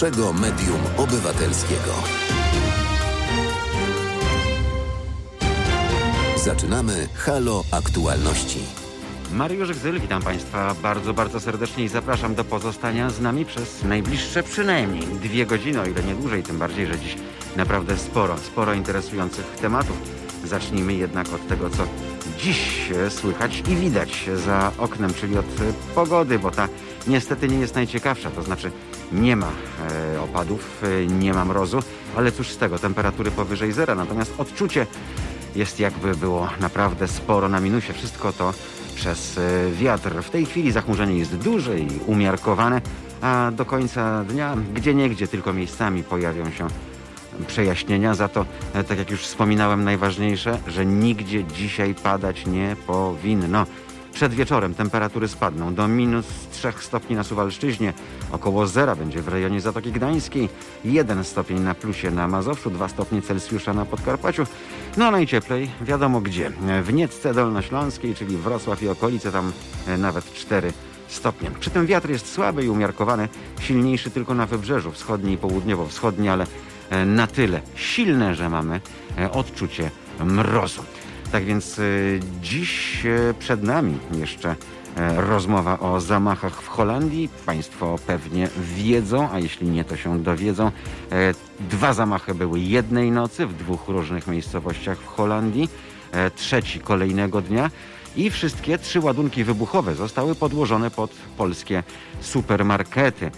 pierwszego medium obywatelskiego. Zaczynamy Halo Aktualności. Mariusz Gzyl, witam Państwa bardzo, bardzo serdecznie i zapraszam do pozostania z nami przez najbliższe przynajmniej dwie godziny, o ile nie dłużej, tym bardziej, że dziś naprawdę sporo, sporo interesujących tematów. Zacznijmy jednak od tego, co dziś słychać i widać za oknem, czyli od pogody, bo ta niestety nie jest najciekawsza, to znaczy nie ma e, opadów, e, nie ma mrozu, ale cóż z tego, temperatury powyżej zera, natomiast odczucie jest jakby było naprawdę sporo na minusie. Wszystko to przez e, wiatr. W tej chwili zachmurzenie jest duże i umiarkowane, a do końca dnia gdzie niegdzie tylko miejscami pojawią się przejaśnienia. Za to, tak jak już wspominałem, najważniejsze, że nigdzie dzisiaj padać nie powinno. Przed wieczorem temperatury spadną do minus 3 stopni na Suwalszczyźnie, około zera będzie w rejonie Zatoki Gdańskiej, 1 stopień na plusie na Mazowszu, 2 stopnie Celsjusza na Podkarpaciu, no najcieplej wiadomo gdzie. W Niecce Dolnośląskiej, czyli Wrocław i okolice, tam e, nawet 4 stopnie. Przy tym wiatr jest słaby i umiarkowany, silniejszy tylko na wybrzeżu wschodniej i południowo-wschodniej, ale e, na tyle silne, że mamy e, odczucie mrozu. Tak więc y, dziś y, przed nami jeszcze e, rozmowa o zamachach w Holandii. Państwo pewnie wiedzą, a jeśli nie, to się dowiedzą. Dwa zamachy były jednej nocy w dwóch różnych miejscowościach w Holandii. Trzeci kolejnego dnia. I wszystkie trzy ładunki wybuchowe zostały podłożone pod polskie supermarkety.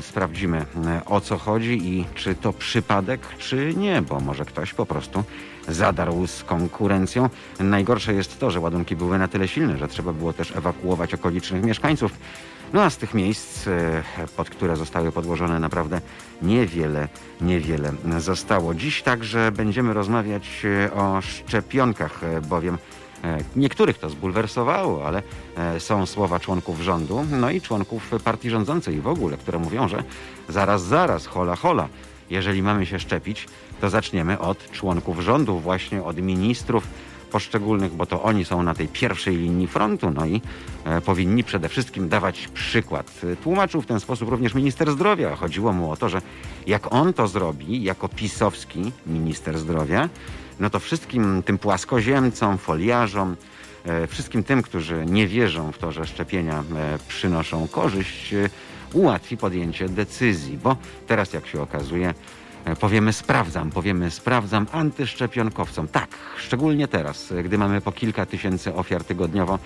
Sprawdzimy o co chodzi i czy to przypadek, czy nie, bo może ktoś po prostu zadarł z konkurencją. Najgorsze jest to, że ładunki były na tyle silne, że trzeba było też ewakuować okolicznych mieszkańców. No a z tych miejsc, e, pod które zostały podłożone naprawdę niewiele, niewiele zostało. Dziś także będziemy rozmawiać e, o szczepionkach, e, bowiem Niektórych to zbulwersowało, ale są słowa członków rządu, no i członków partii rządzącej w ogóle, które mówią, że zaraz, zaraz, hola, hola, jeżeli mamy się szczepić, to zaczniemy od członków rządu, właśnie od ministrów poszczególnych, bo to oni są na tej pierwszej linii frontu, no i e, powinni przede wszystkim dawać przykład. Tłumaczył w ten sposób również minister zdrowia. Chodziło mu o to, że jak on to zrobi, jako pisowski minister zdrowia, no to wszystkim tym płaskoziemcom, foliarzom, e, wszystkim tym, którzy nie wierzą w to, że szczepienia e, przynoszą korzyść, e, ułatwi podjęcie decyzji, bo teraz, jak się okazuje, powiemy sprawdzam, powiemy sprawdzam antyszczepionkowcom. Tak, szczególnie teraz, gdy mamy po kilka tysięcy ofiar tygodniowo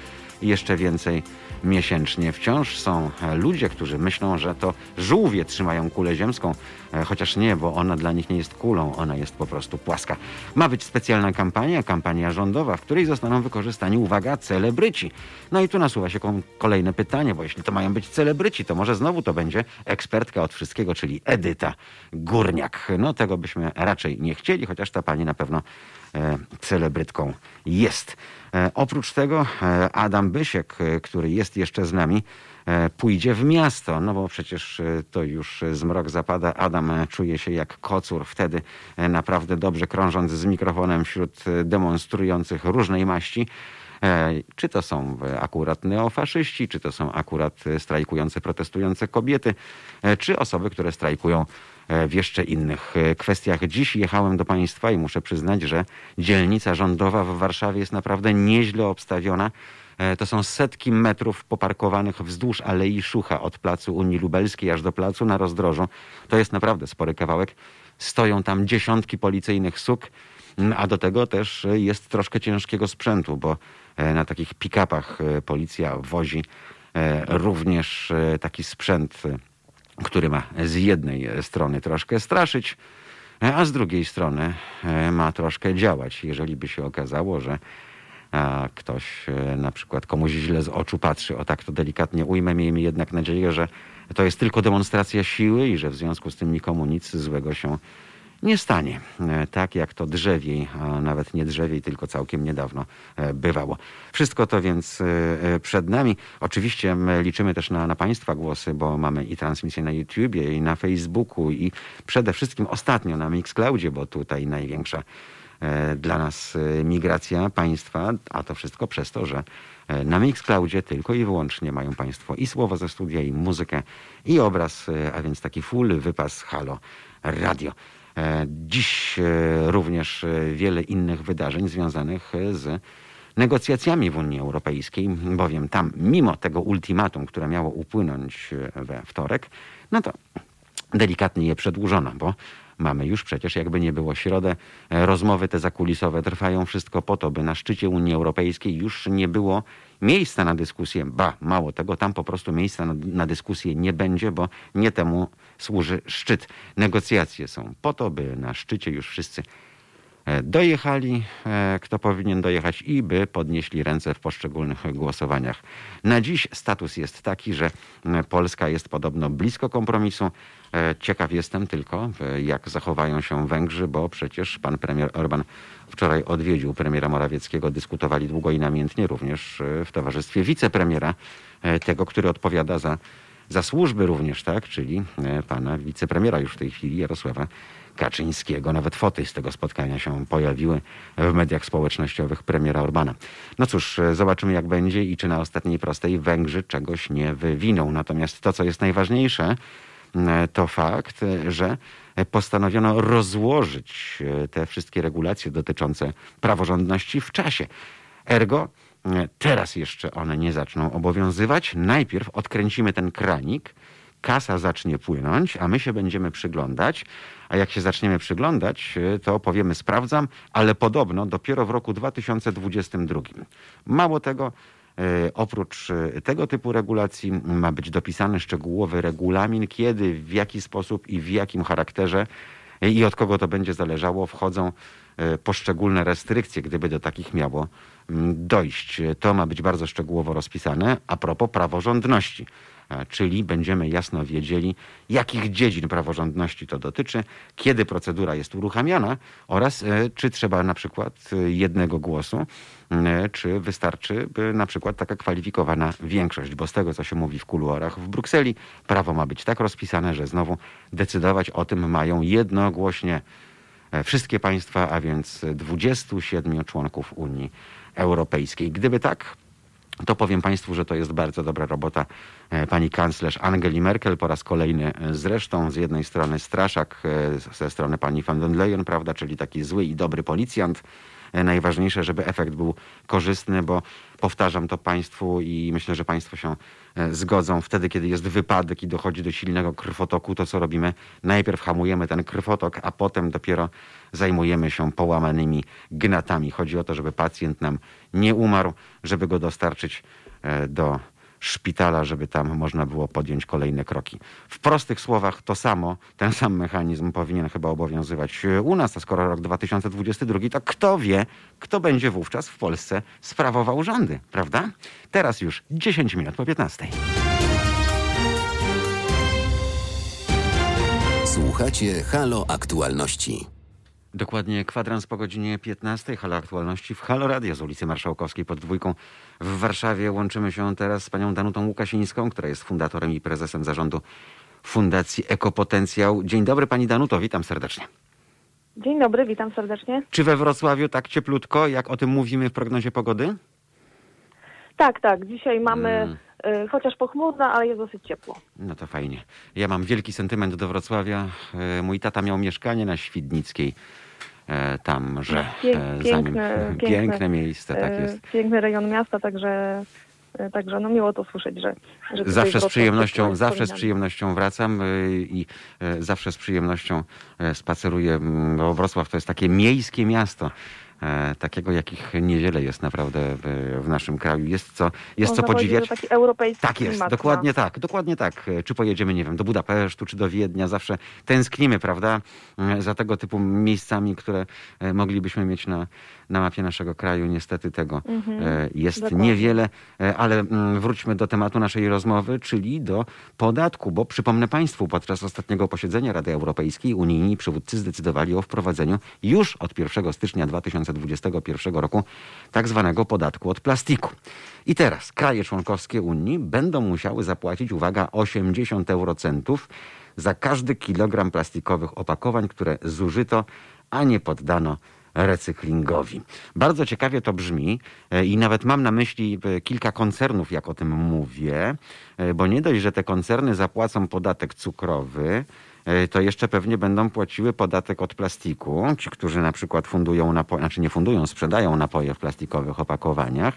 jeszcze więcej miesięcznie. Wciąż są ludzie, którzy myślą, że to żółwie trzymają kulę ziemską, e, chociaż nie, bo ona dla nich nie jest kulą, ona jest po prostu płaska. Ma być specjalna kampania, kampania rządowa, w której zostaną wykorzystani, uwaga, celebryci. No i tu nasuwa się kolejne pytanie, bo jeśli to mają być celebryci, to może znowu to będzie ekspertka od wszystkiego, czyli Edyta Górniak. No tego byśmy raczej nie chcieli, chociaż ta pani na pewno e, celebrytką jest. E, oprócz tego e, Adam Bysiek, e, który jest jeszcze z nami, pójdzie w miasto, no bo przecież to już zmrok zapada. Adam czuje się jak kocur wtedy, naprawdę dobrze krążąc z mikrofonem wśród demonstrujących różnej maści. Czy to są akurat neofaszyści, czy to są akurat strajkujące, protestujące kobiety, czy osoby, które strajkują E, w jeszcze innych e, kwestiach. Dziś jechałem do Państwa i muszę przyznać, że dzielnica rządowa w Warszawie jest naprawdę nieźle obstawiona. E, to są setki metrów poparkowanych wzdłuż Alei Szucha od placu Unii Lubelskiej aż do placu na rozdrożu. To jest naprawdę spory kawałek. Stoją tam dziesiątki policyjnych suk, a do tego też jest troszkę ciężkiego sprzętu, bo na takich pick-upach policja wozi również taki sprzęt który ma z jednej strony troszkę straszyć, a z drugiej strony e, ma troszkę działać. Jeżeli by się okazało, że ktoś e, na przykład komuś źle z oczu patrzy, o tak to delikatnie ujmę, miejmy jednak nadzieję, że to jest tylko demonstracja siły i że w związku z tym nikomu nic złego się nie stanie e, tak, jak to drzewiej, a nawet nie drzewiej, tylko całkiem niedawno e, bywało. Wszystko to więc e, przed nami. Oczywiście liczymy też na, na Państwa głosy, bo mamy i transmisję na YouTubie, i na Facebooku, i przede wszystkim ostatnio na Mixcloudzie, bo tutaj największa dla nas migracja państwa, a to wszystko przez to, że na Mixcloudzie tylko i wyłącznie mają Państwo i słowo ze studia, i muzykę, i obraz, a więc taki full wypas Halo Radio. Dziś również wiele innych wydarzeń związanych z negocjacjami w Unii Europejskiej, bowiem tam, mimo tego ultimatum, które miało upłynąć we wtorek, no to delikatnie je przedłużono, bo mamy już przecież, jakby nie było środę, rozmowy te zakulisowe trwają wszystko po to, by na szczycie Unii Europejskiej już nie było miejsca na dyskusję. Ba, mało tego, tam po prostu miejsca na, na dyskusję nie będzie, bo nie temu służy szczyt. Negocjacje są po to, by na szczycie już wszyscy dojechali, e, kto powinien dojechać i by podnieśli ręce w poszczególnych głosowaniach. Na dziś status jest taki, że Polska jest podobno blisko kompromisu. E, ciekaw jestem tylko, jak zachowają się Węgrzy, bo przecież pan premier Orban wczoraj odwiedził premiera Morawieckiego, dyskutowali długo i namiętnie również w towarzystwie wicepremiera, tego, który odpowiada za, za służby również, tak, czyli pana wicepremiera już w tej chwili, Jarosława Kaczyńskiego. Nawet foty z tego spotkania się pojawiły w mediach społecznościowych premiera Orbana. No cóż, e, zobaczymy jak będzie i czy na ostatniej prostej Węgrzy czegoś nie wywiną. Natomiast to, co jest najważniejsze, to fakt, że postanowiono rozłożyć e, te wszystkie regulacje dotyczące praworządności w czasie. Ergo, teraz jeszcze one nie zaczną obowiązywać. Najpierw odkręcimy ten kranik, kasa zacznie płynąć, a my się będziemy przyglądać. A jak się zaczniemy przyglądać, e, to powiemy sprawdzam, ale podobno dopiero w roku 2022. Mało tego, e, Oprócz e, tego typu regulacji ma być dopisany szczegółowy regulamin, kiedy, w jaki sposób i w jakim charakterze i od kogo to będzie zależało, wchodzą poszczególne restrykcje, gdyby do takich miało dojść. To ma być bardzo szczegółowo rozpisane a propos praworządności czyli będziemy jasno wiedzieli, jakich dziedzin praworządności to dotyczy, kiedy procedura jest uruchamiana oraz e, czy trzeba na przykład e, jednego głosu, e, czy wystarczy na przykład taka kwalifikowana większość, bo z tego, co się mówi w kuluarach w Brukseli, prawo ma być tak rozpisane, że znowu decydować o tym mają jednogłośnie wszystkie państwa, a więc 27 członków Unii Europejskiej. Gdyby tak, to powiem Państwu, że to jest bardzo dobra robota e, pani kanclerz Angeli Merkel po raz kolejny e, zresztą. Z jednej strony straszak, e, ze strony pani van den Leyen, prawda, czyli taki zły i dobry policjant. Najważniejsze, żeby efekt był korzystny, bo powtarzam to Państwu i myślę, że Państwo się zgodzą. Wtedy, kiedy jest wypadek i dochodzi do silnego krwotoku, to co robimy? Najpierw hamujemy ten krwotok, a potem dopiero zajmujemy się połamanymi gnatami. Chodzi o to, żeby pacjent nam nie umarł, żeby go dostarczyć e, do szpitala, żeby tam można było podjąć kolejne kroki. W prostych słowach to samo, ten sam mechanizm powinien chyba obowiązywać u nas, a skoro rok 2022, to kto wie, kto będzie wówczas w Polsce sprawował rządy, prawda? Teraz już 10 minut po 15. Słuchacie Halo Aktualności. Dokładnie kwadrans po godzinie 15. Halo Aktualności w Halo Radio z ulicy Marszałkowskiej pod dwójką w Warszawie. Łączymy się teraz z panią Danutą Łukasińską, która jest fundatorem i prezesem zarządu Fundacji Ekopotencjał. Dzień dobry pani Danuto, witam serdecznie. Dzień dobry, witam serdecznie. Czy we Wrocławiu tak cieplutko, jak o tym mówimy w prognozie pogody? Tak, tak. Dzisiaj mamy hmm. y, chociaż pochmurno, ale jest dosyć ciepło. No to fajnie. Ja mam wielki sentyment do Wrocławia. Y, mój tata miał mieszkanie na Świdnickiej. Y, tam, że Pięk, piękne, piękne, piękne miejsce, tak jest. Piękny rejon miasta, także Także no miło to słyszeć, że, że zawsze z przyjemnością, zawsze z przyjemnością wracam i zawsze z przyjemnością spaceruję, bo Wrocław to jest takie miejskie miasto. E, takiego, jakich niewiele jest naprawdę w, naszym kraju. Jest co, jest co podziwiać. Taki europejski tak jest, dokładnie tak, dokładnie tak. E, czy pojedziemy, nie wiem, do Budapesztu, czy do Wiednia, zawsze tęsknimy, prawda, e, za tego typu miejscami, które moglibyśmy mieć na, na mapie naszego kraju. Niestety tego mhm, jest dokładnie. niewiele, ale mm, wróćmy do tematu naszej rozmowy, czyli do podatku, bo przypomnę Państwu, podczas ostatniego posiedzenia Rady Europejskiej unijni przywódcy zdecydowali o wprowadzeniu już od 1 stycznia 2020 2021 roku tak zwanego podatku od plastiku. I teraz kraje członkowskie Unii będą musiały zapłacić, uwaga, 80 eurocentów za każdy kilogram plastikowych opakowań, które zużyto, a nie poddano recyklingowi. Bardzo ciekawie to brzmi e, i nawet mam na myśli e, kilka koncernów, jak o tym mówię, e, bo nie dość, że te koncerny zapłacą podatek cukrowy, to jeszcze pewnie będą płaciły podatek od plastiku. Ci, którzy na przykład fundują napoje, znaczy nie fundują, sprzedają napoje w plastikowych opakowaniach.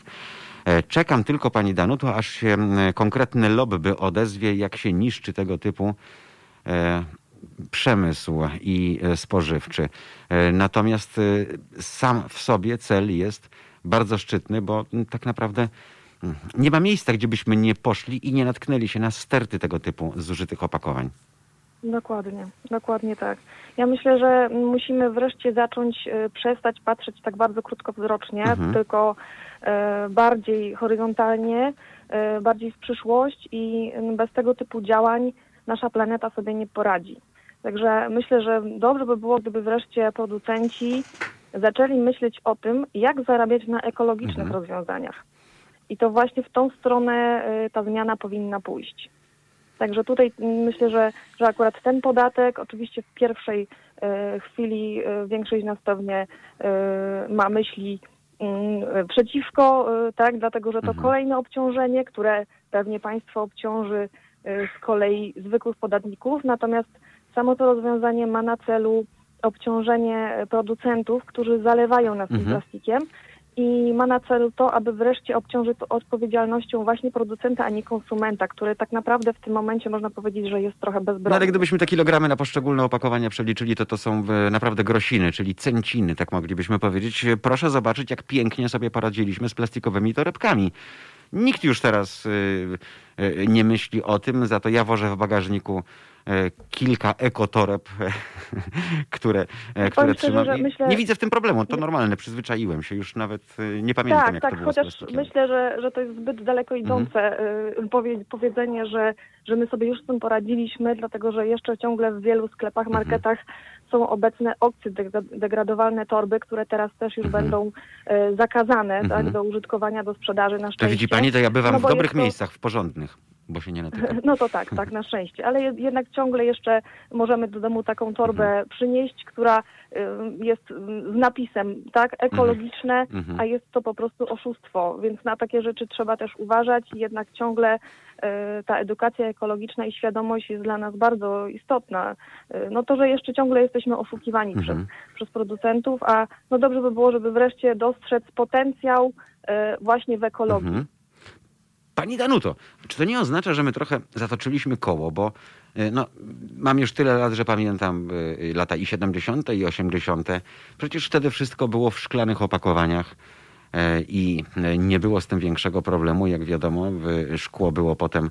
Czekam tylko, pani Danuto, aż się konkretny lobby odezwie, jak się niszczy tego typu przemysł i e, spożywczy. E, natomiast e, sam w sobie cel jest bardzo szczytny, bo tak naprawdę nie ma miejsca, gdzie byśmy nie poszli i nie natknęli się na sterty tego typu zużytych opakowań. Dokładnie, dokładnie tak. Ja myślę, że musimy wreszcie zacząć przestać patrzeć tak bardzo krótkowzrocznie, mhm. tylko bardziej horyzontalnie, bardziej w przyszłość i bez tego typu działań nasza planeta sobie nie poradzi. Także myślę, że dobrze by było, gdyby wreszcie producenci zaczęli myśleć o tym, jak zarabiać na ekologicznych mhm. rozwiązaniach. I to właśnie w tą stronę y, ta zmiana powinna pójść. Także tutaj myślę, że, że akurat ten podatek, oczywiście w pierwszej y, chwili y, większość nas pewnie ma myśli mm, przeciwko, tak, dlatego że to mhm. kolejne obciążenie, które pewnie państwo obciąży z kolei zwykłych podatników, natomiast Samo to rozwiązanie ma na celu obciążenie producentów, którzy zalewają nas tym mhm. plastikiem i ma na celu to, aby wreszcie obciążyć odpowiedzialnością właśnie producenta, a nie konsumenta, który tak naprawdę w tym momencie można powiedzieć, że jest trochę bezbronny. No ale gdybyśmy te kilogramy na poszczególne opakowania przeliczyli, to to są e, naprawdę grosiny, czyli cenciny, tak moglibyśmy powiedzieć. Proszę zobaczyć, jak pięknie sobie poradziliśmy z plastikowymi torebkami. Nikt już teraz e, e, nie myśli o tym, za to ja wożę w bagażniku E, kilka ekotoreb, które, e, które trzymam. Myślę... Nie widzę w tym problemu, to normalne, przyzwyczaiłem się, już nawet e, nie pamiętam tak, jak tak, to było chociaż myślę, że, że to jest zbyt daleko idące mhm. powiedzenie, że, że my sobie już z tym poradziliśmy, dlatego że jeszcze ciągle w wielu sklepach, mhm. marketach mhm. są obecne opcje degradowalne torby, które teraz też już mhm. będą zakazane tak, mhm. do użytkowania, do sprzedaży na szczęście. To widzi pani, to ja bywam no, w dobrych to... miejscach, w porządnych bo się nie. No to tak, tak, na szczęście. Ale jednak ciągle jeszcze możemy do domu taką torbę mhm. przynieść, która y, jest z napisem, tak, ekologiczne, mhm. mhm. a jest to po prostu oszustwo. Więc na takie rzeczy trzeba też uważać i jednak ciągle y, ta edukacja ekologiczna i świadomość jest dla nas bardzo istotna. Y, no to, że jeszcze ciągle jesteśmy oszukiwani mhm. przez, przez producentów, a no dobrze by było, żeby wreszcie dostrzec potencjał właśnie w ekologii. Pani Danuto, czy to nie oznacza, że my trochę zatoczyliśmy koło, bo e, no, mam już tyle lat, że pamiętam e, lata i 70. i 80. Przecież wtedy wszystko było w szklanych opakowaniach i nie było z tym większego problemu. Jak wiadomo, szkło było potem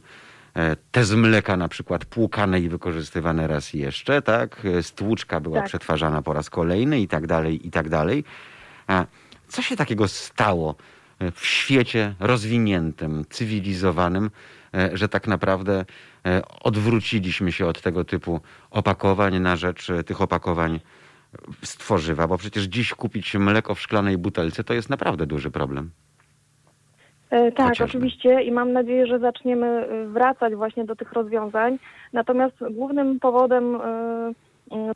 te z mleka na przykład płukane i wykorzystywane raz jeszcze, tak? Stłuczka była tak. przetwarzana po raz kolejny i tak dalej, i tak dalej. A co się takiego stało w świecie rozwiniętym, cywilizowanym, e, że tak naprawdę e, odwróciliśmy się od tego typu opakowań na rzecz e, tych opakowań z tworzywa, bo przecież dziś kupić mleko w szklanej butelce to jest naprawdę duży problem. Tak, Chociażby. oczywiście i mam nadzieję, że zaczniemy wracać właśnie do tych rozwiązań. Natomiast głównym powodem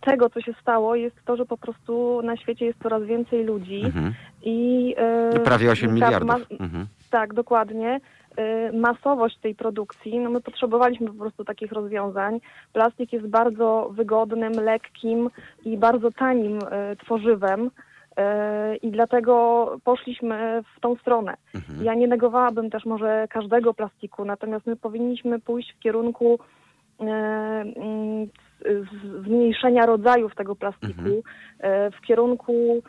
tego, co się stało, jest to, że po prostu na świecie jest coraz więcej ludzi mhm. i... E, Prawie 8 miliardów. Ma, mhm. Tak, dokładnie. E, masowość tej produkcji, no my potrzebowaliśmy po prostu takich rozwiązań. Plastik jest bardzo wygodnym, lekkim i bardzo tanim e, tworzywem. I dlatego poszliśmy w tą stronę. Mhm. Ja nie negowałabym też może każdego plastiku, natomiast my powinniśmy pójść w kierunku zmniejszenia rodzajów tego plastiku mhm. E, w kierunku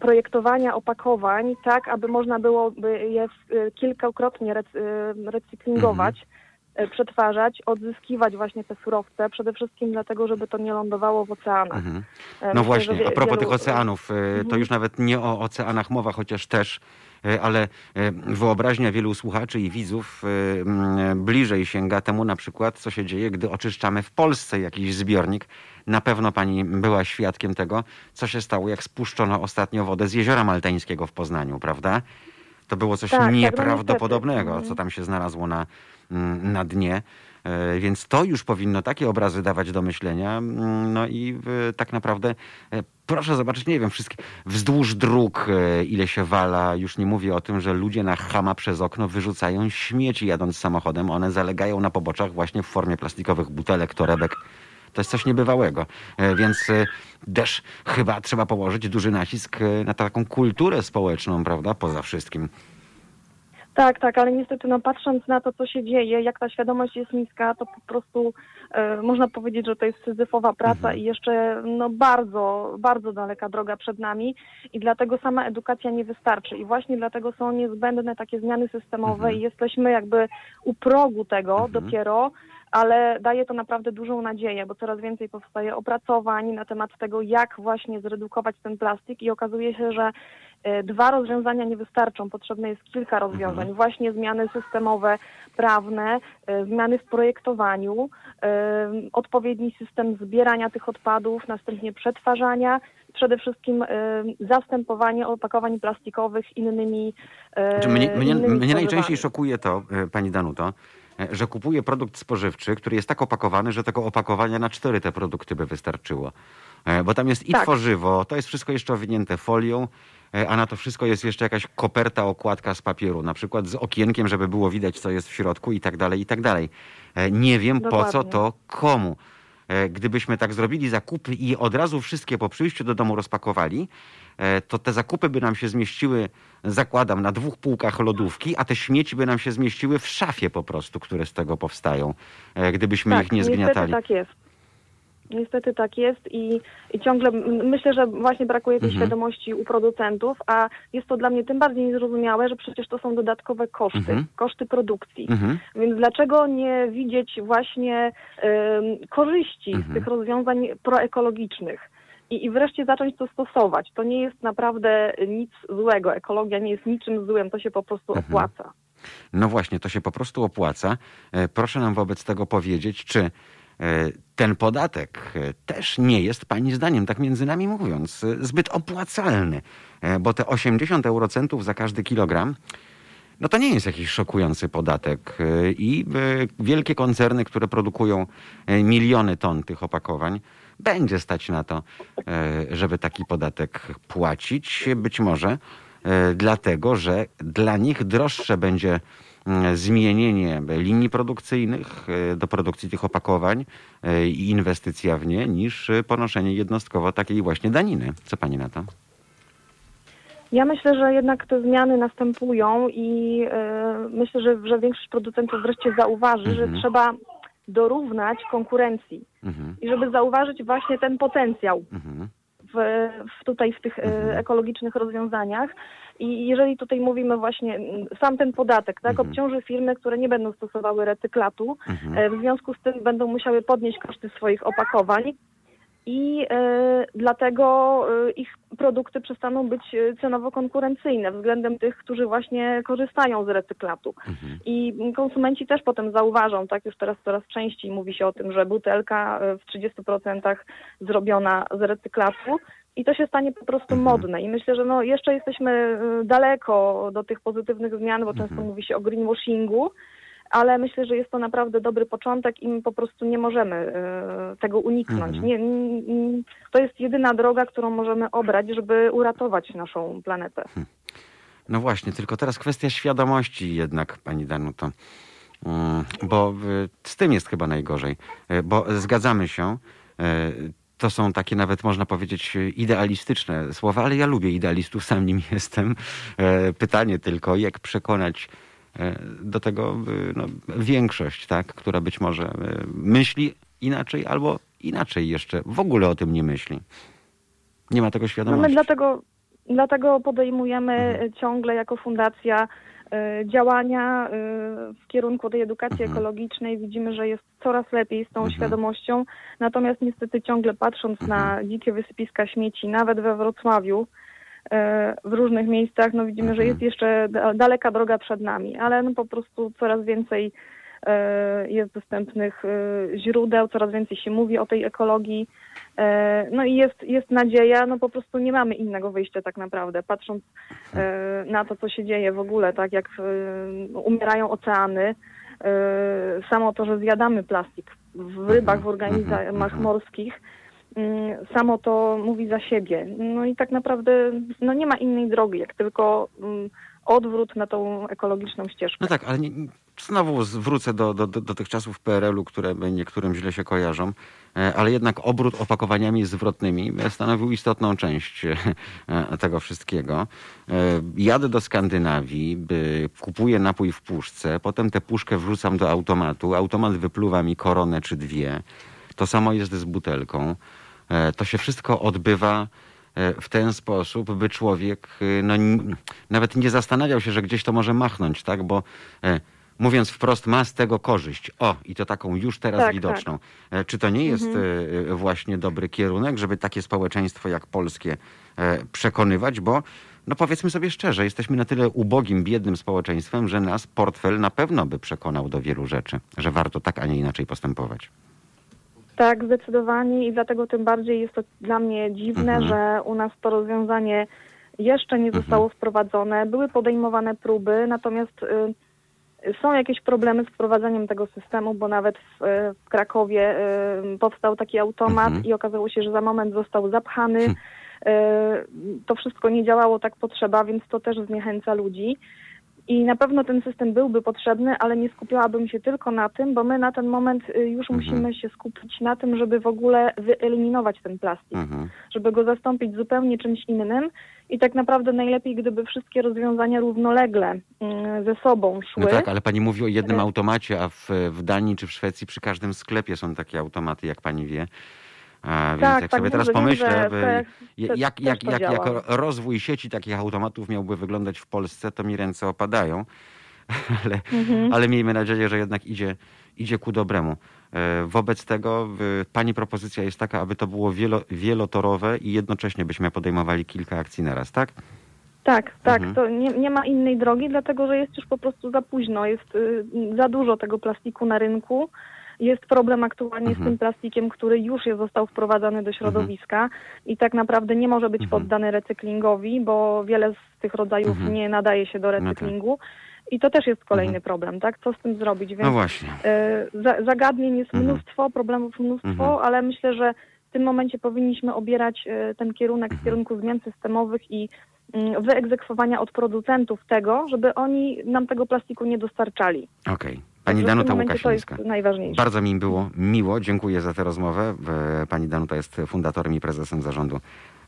projektowania opakowań, tak aby można było je e, kilkakrotnie e, recyklingować. Mhm przetwarzać, odzyskiwać właśnie te surowce, przede wszystkim dlatego, żeby to nie lądowało w oceanach. Mhm. No Myślę, właśnie, a propos wielu... tych oceanów, to mhm. już nawet nie o oceanach mowa, chociaż też ale e, wyobraźnia wielu słuchaczy i widzów e, bliżej sięga temu na przykład, co się dzieje, gdy oczyszczamy w Polsce jakiś zbiornik. Na pewno pani była świadkiem tego, co się stało, jak spuszczono ostatnio wodę z Jeziora Maltańskiego w Poznaniu, prawda? To było coś tak, tak no nieprawdopodobnego, co tam się znalazło na, na dnie. Więc to już powinno takie obrazy dawać do myślenia. No i tak naprawdę proszę zobaczyć, nie wiem, wszystkie wzdłuż dróg, e, ile się wala. Już nie mówię o tym, że ludzie na chama przez okno wyrzucają śmieci jadąc samochodem. One zalegają na poboczach właśnie w formie plastikowych butelek, torebek. To jest coś niebywałego. E, więc e, też chyba trzeba położyć duży nacisk na taką kulturę społeczną, prawda? Poza wszystkim. Tak, tak, ale niestety no, patrząc na to, co się dzieje, jak ta świadomość jest niska, to po prostu można powiedzieć, że to jest syzyfowa praca mhm. i jeszcze no, bardzo, bardzo daleka droga przed nami i dlatego sama edukacja nie wystarczy i właśnie dlatego są niezbędne takie zmiany systemowe mhm. i jesteśmy jakby u progu tego mhm. dopiero, ale daje to naprawdę dużą nadzieję, bo coraz więcej powstaje opracowań na temat tego, jak właśnie zredukować ten plastik i okazuje się, że e, dwa rozwiązania nie wystarczą. Potrzebne jest kilka rozwiązań. Mhm. Właśnie zmiany systemowe, prawne, e, zmiany w projektowaniu, e, odpowiedni system zbierania tych odpadów, następnie przetwarzania przede wszystkim zastępowanie opakowań plastikowych innymi. Mnie, mnie, mnie najczęściej szokuje to, pani Danuto, E, że kupuje produkt spożywczy, który jest tak opakowany, że tego opakowania na cztery te produkty by wystarczyło. E, bo tam jest i tak. tworzywo, to jest wszystko jeszcze owinięte folią, e, a na to wszystko jest jeszcze jakaś koperta, okładka z papieru, na przykład z okienkiem, żeby było widać, co jest w środku i tak dalej, i tak dalej. Nie wiem, Dokładnie. po co to komu. Gdybyśmy tak zrobili zakupy i od razu wszystkie po przyjściu do domu rozpakowali, E, to te zakupy by nam się zmieściły, zakładam, na dwóch półkach lodówki, a te śmieci by nam się zmieściły w szafie po prostu, które z tego powstają, e, gdybyśmy tak, ich nie zgniatali. tak jest. Niestety tak jest i, i ciągle myślę, że właśnie brakuje tej mhm. świadomości u producentów, a jest to dla mnie tym bardziej niezrozumiałe, że przecież to są dodatkowe koszty, mhm. koszty produkcji. Mhm. Więc dlaczego nie widzieć właśnie korzyści z mhm. tych rozwiązań proekologicznych? I, i wreszcie zacząć to stosować. To nie jest naprawdę nic złego. Ekologia nie jest niczym złym, to się po prostu mhm. opłaca. No właśnie, to się po prostu opłaca. E, proszę nam wobec tego powiedzieć, czy e, ten podatek e, też nie jest Pani zdaniem, tak między nami mówiąc, zbyt opłacalny, bo te 80 eurocentów za każdy kilogram, no to nie jest jakiś szokujący podatek. I wielkie koncerny, które produkują miliony ton tych opakowań, będzie stać na to, e, żeby taki podatek płacić. Być może e, dlatego, że dla nich droższe będzie mm, zmienienie linii produkcyjnych e, do produkcji tych opakowań i inwestycja w nie, niż ponoszenie jednostkowo takiej właśnie daniny. Co pani na to? Ja myślę, że jednak te zmiany następują i myślę, że, że większość producentów wreszcie zauważy, mhm. że trzeba dorównać konkurencji mhm. i żeby zauważyć właśnie ten potencjał mhm. w, w, tutaj w tych e, mhm. ekologicznych rozwiązaniach. I jeżeli tutaj mówimy właśnie, sam ten podatek, tak, mhm. obciąży firmy, które nie będą stosowały recyklatu, mhm. E, w związku z tym będą musiały podnieść koszty swoich opakowań, i e, dlatego e, ich produkty przestaną być e, cenowo konkurencyjne względem tych, którzy właśnie korzystają z recyklatu. Mhm. I konsumenci też potem zauważą, tak już teraz coraz częściej mówi się o tym, że butelka w 30% zrobiona z recyklatu i to się stanie po prostu mhm. modne. I myślę, że no jeszcze jesteśmy daleko do tych pozytywnych zmian, bo często mhm. mówi się o greenwashingu, ale myślę, że jest to naprawdę dobry początek i my po prostu nie możemy e, tego uniknąć. Mhm. Nie, to jest jedyna droga, którą możemy obrać, żeby uratować naszą planetę. Hmm. No właśnie, tylko teraz kwestia świadomości jednak, pani Danuto. Mm, bo z tym jest chyba najgorzej, e, bo zgadzamy się, e, to są takie nawet można powiedzieć idealistyczne słowa, ale ja lubię idealistów, sam nim jestem. Pytanie tylko, jak przekonać do tego e, no, większość, tak, która być może e, myśli inaczej albo inaczej jeszcze w ogóle o tym nie myśli. Nie ma tego świadomości. No my dlatego, dlatego podejmujemy mhm. ciągle jako fundacja działania w kierunku tej edukacji mhm. ekologicznej. Widzimy, że jest coraz lepiej z tą mhm. świadomością. Natomiast niestety ciągle patrząc na mhm. dzikie wysypiska śmieci, nawet we Wrocławiu, E, w różnych miejscach, no widzimy, że jest mhm. jeszcze daleka droga przed nami, ale no po prostu coraz więcej e, jest dostępnych e, źródeł, coraz więcej się mówi o tej ekologii. No i jest, jest nadzieja, no po prostu nie mamy innego wyjścia tak naprawdę, patrząc na to, co się dzieje w ogóle, tak jak umierają oceany, samo to, że zjadamy plastik w rybach, w mhm. organizmach mhm. morskich, samo to mówi za siebie. No i tak naprawdę no nie ma innej drogi, jak tylko mm, odwrót na tą ekologiczną ścieżkę. No tak, ale nie, znowu wrócę do, do, do, tych czasów PRL-u, które niektórym źle się kojarzą, e, ale jednak obrót opakowaniami zwrotnymi stanowił istotną część e, tego wszystkiego. E, jadę do Skandynawii, kupuję napój w puszce, potem tę puszkę wrzucam do automatu, automat wypluwa mi koronę czy dwie. To samo jest z butelką. To się wszystko odbywa w ten sposób, by człowiek no, nawet nie zastanawiał się, że gdzieś to może machnąć, tak? Bo mówiąc wprost, ma z tego korzyść. O, i to taką już teraz tak, widoczną. Tak. E, czy to nie jest mhm. E, właśnie dobry kierunek, żeby takie społeczeństwo jak polskie e, przekonywać, bo no powiedzmy sobie szczerze, jesteśmy na tyle ubogim, biednym społeczeństwem, że nas portfel na pewno by przekonał do wielu rzeczy, że warto tak, a nie inaczej postępować. Tak, zdecydowanie i dlatego tym bardziej jest to dla mnie dziwne, mhm. że u nas to rozwiązanie jeszcze nie zostało mhm. wprowadzone. Były podejmowane próby, natomiast y, są jakieś problemy z wprowadzeniem tego systemu, bo nawet w, w Krakowie y, powstał taki automat mhm. i okazało się, że za moment został zapchany. Y, to wszystko nie działało tak potrzeba, więc to też zniechęca ludzi. I na pewno ten system byłby potrzebny, ale nie skupiałabym się tylko na tym, bo my na ten moment y, już mhm. musimy się skupić na tym, żeby w ogóle wyeliminować ten plastik, mhm. żeby go zastąpić zupełnie czymś innym. I tak naprawdę najlepiej, gdyby wszystkie rozwiązania równolegle y, ze sobą szły. No tak, ale pani mówi o jednym y. automacie, a w, w Danii czy w Szwecji przy każdym sklepie są takie automaty, jak pani wie. A, więc tak, jak tak, sobie teraz pomyślę, jak, jak, jak, jak, jak rozwój sieci takich automatów miałby wyglądać w Polsce, to mi ręce opadają. ale, mhm. ale miejmy nadzieję, że jednak idzie, idzie ku dobremu. E, wobec tego pani propozycja jest taka, aby to było wielo, wielotorowe i jednocześnie byśmy podejmowali kilka akcji naraz, tak? Tak, tak. Mhm. To nie, nie, ma innej drogi, dlatego że jest już po prostu za późno. Jest y, za dużo tego plastiku na rynku. Jest problem aktualnie mhm. z tym plastikiem, który już jest, został wprowadzany do środowiska mhm. i tak naprawdę nie może być mhm. poddany recyklingowi, bo wiele z tych rodzajów mhm. nie nadaje się do recyklingu. No tak. I to też jest kolejny mhm. problem, tak? Co z tym zrobić? Więc, no właśnie. Y, zagadnień jest mhm. mnóstwo, problemów mnóstwo, ale myślę, że w tym momencie powinniśmy obierać y, ten kierunek w kierunku zmian systemowych i y, wyegzekwowania od producentów tego, żeby oni nam tego plastiku nie dostarczali. Okej. Okay. Pani Danuta Łukasińska. To jest najważniejsze. Bardzo mi było miło. Dziękuję za tę rozmowę. Pani Danuta jest fundatorem i prezesem zarządu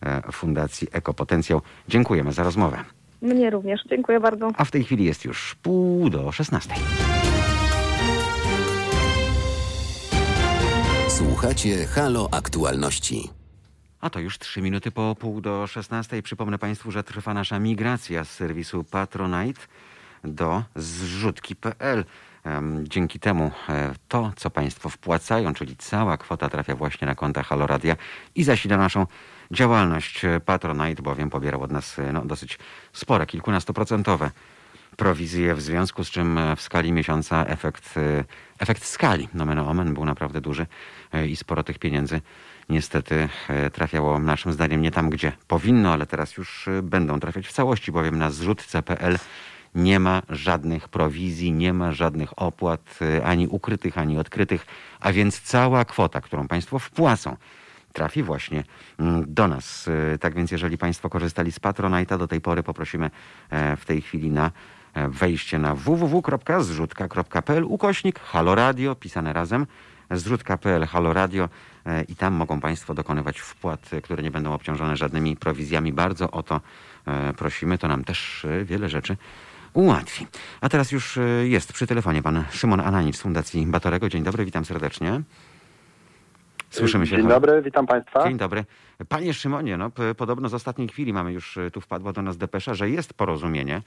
e, Fundacji Ekopotencjał. Dziękujemy za rozmowę. Mnie również. Dziękuję bardzo. A w tej chwili jest już pół do szesnastej. Słuchacie Halo Aktualności. A to już trzy minuty po pół do szesnastej. Przypomnę Państwu, że trwa nasza migracja z serwisu Patronite do zrzutki.pl. Dzięki temu e, to, co Państwo wpłacają, czyli cała kwota trafia właśnie na konta Haloradia i zasila naszą działalność. Patronite bowiem pobierał od nas e, no, dosyć spore, kilkunastoprocentowe prowizje, w związku z czym e, w skali miesiąca efekt, efekt skali, nomen omen, był naprawdę duży i sporo tych pieniędzy niestety trafiało naszym zdaniem nie tam, gdzie powinno, ale teraz już będą trafiać w całości, bowiem na zrzut.pl nie ma żadnych prowizji, nie ma żadnych opłat y, ani ukrytych, ani odkrytych, a więc cała kwota, którą Państwo wpłacą, trafi właśnie mm, do nas. Y, tak więc jeżeli Państwo korzystali z Patronite'a, do tej pory poprosimy e, w tej chwili na e, wejście na www.zrzutka.pl ukośnik Halo Radio, pisane razem, zrzutka.pl Halo Radio e, i tam mogą Państwo dokonywać wpłat, które nie będą obciążone żadnymi prowizjami. Bardzo o to prosimy, to nam też wiele rzeczy ułatwi. A teraz już e, jest przy telefonie pan Szymon Ananicz z Fundacji Batorego. Dzień dobry, witam serdecznie. Słyszymy się. Dzień dobry, witam Państwa. Dzień dobry. Panie Szymonie, no, podobno z ostatniej chwili mamy już, e, tu wpadła do nas depesza, że jest porozumienie.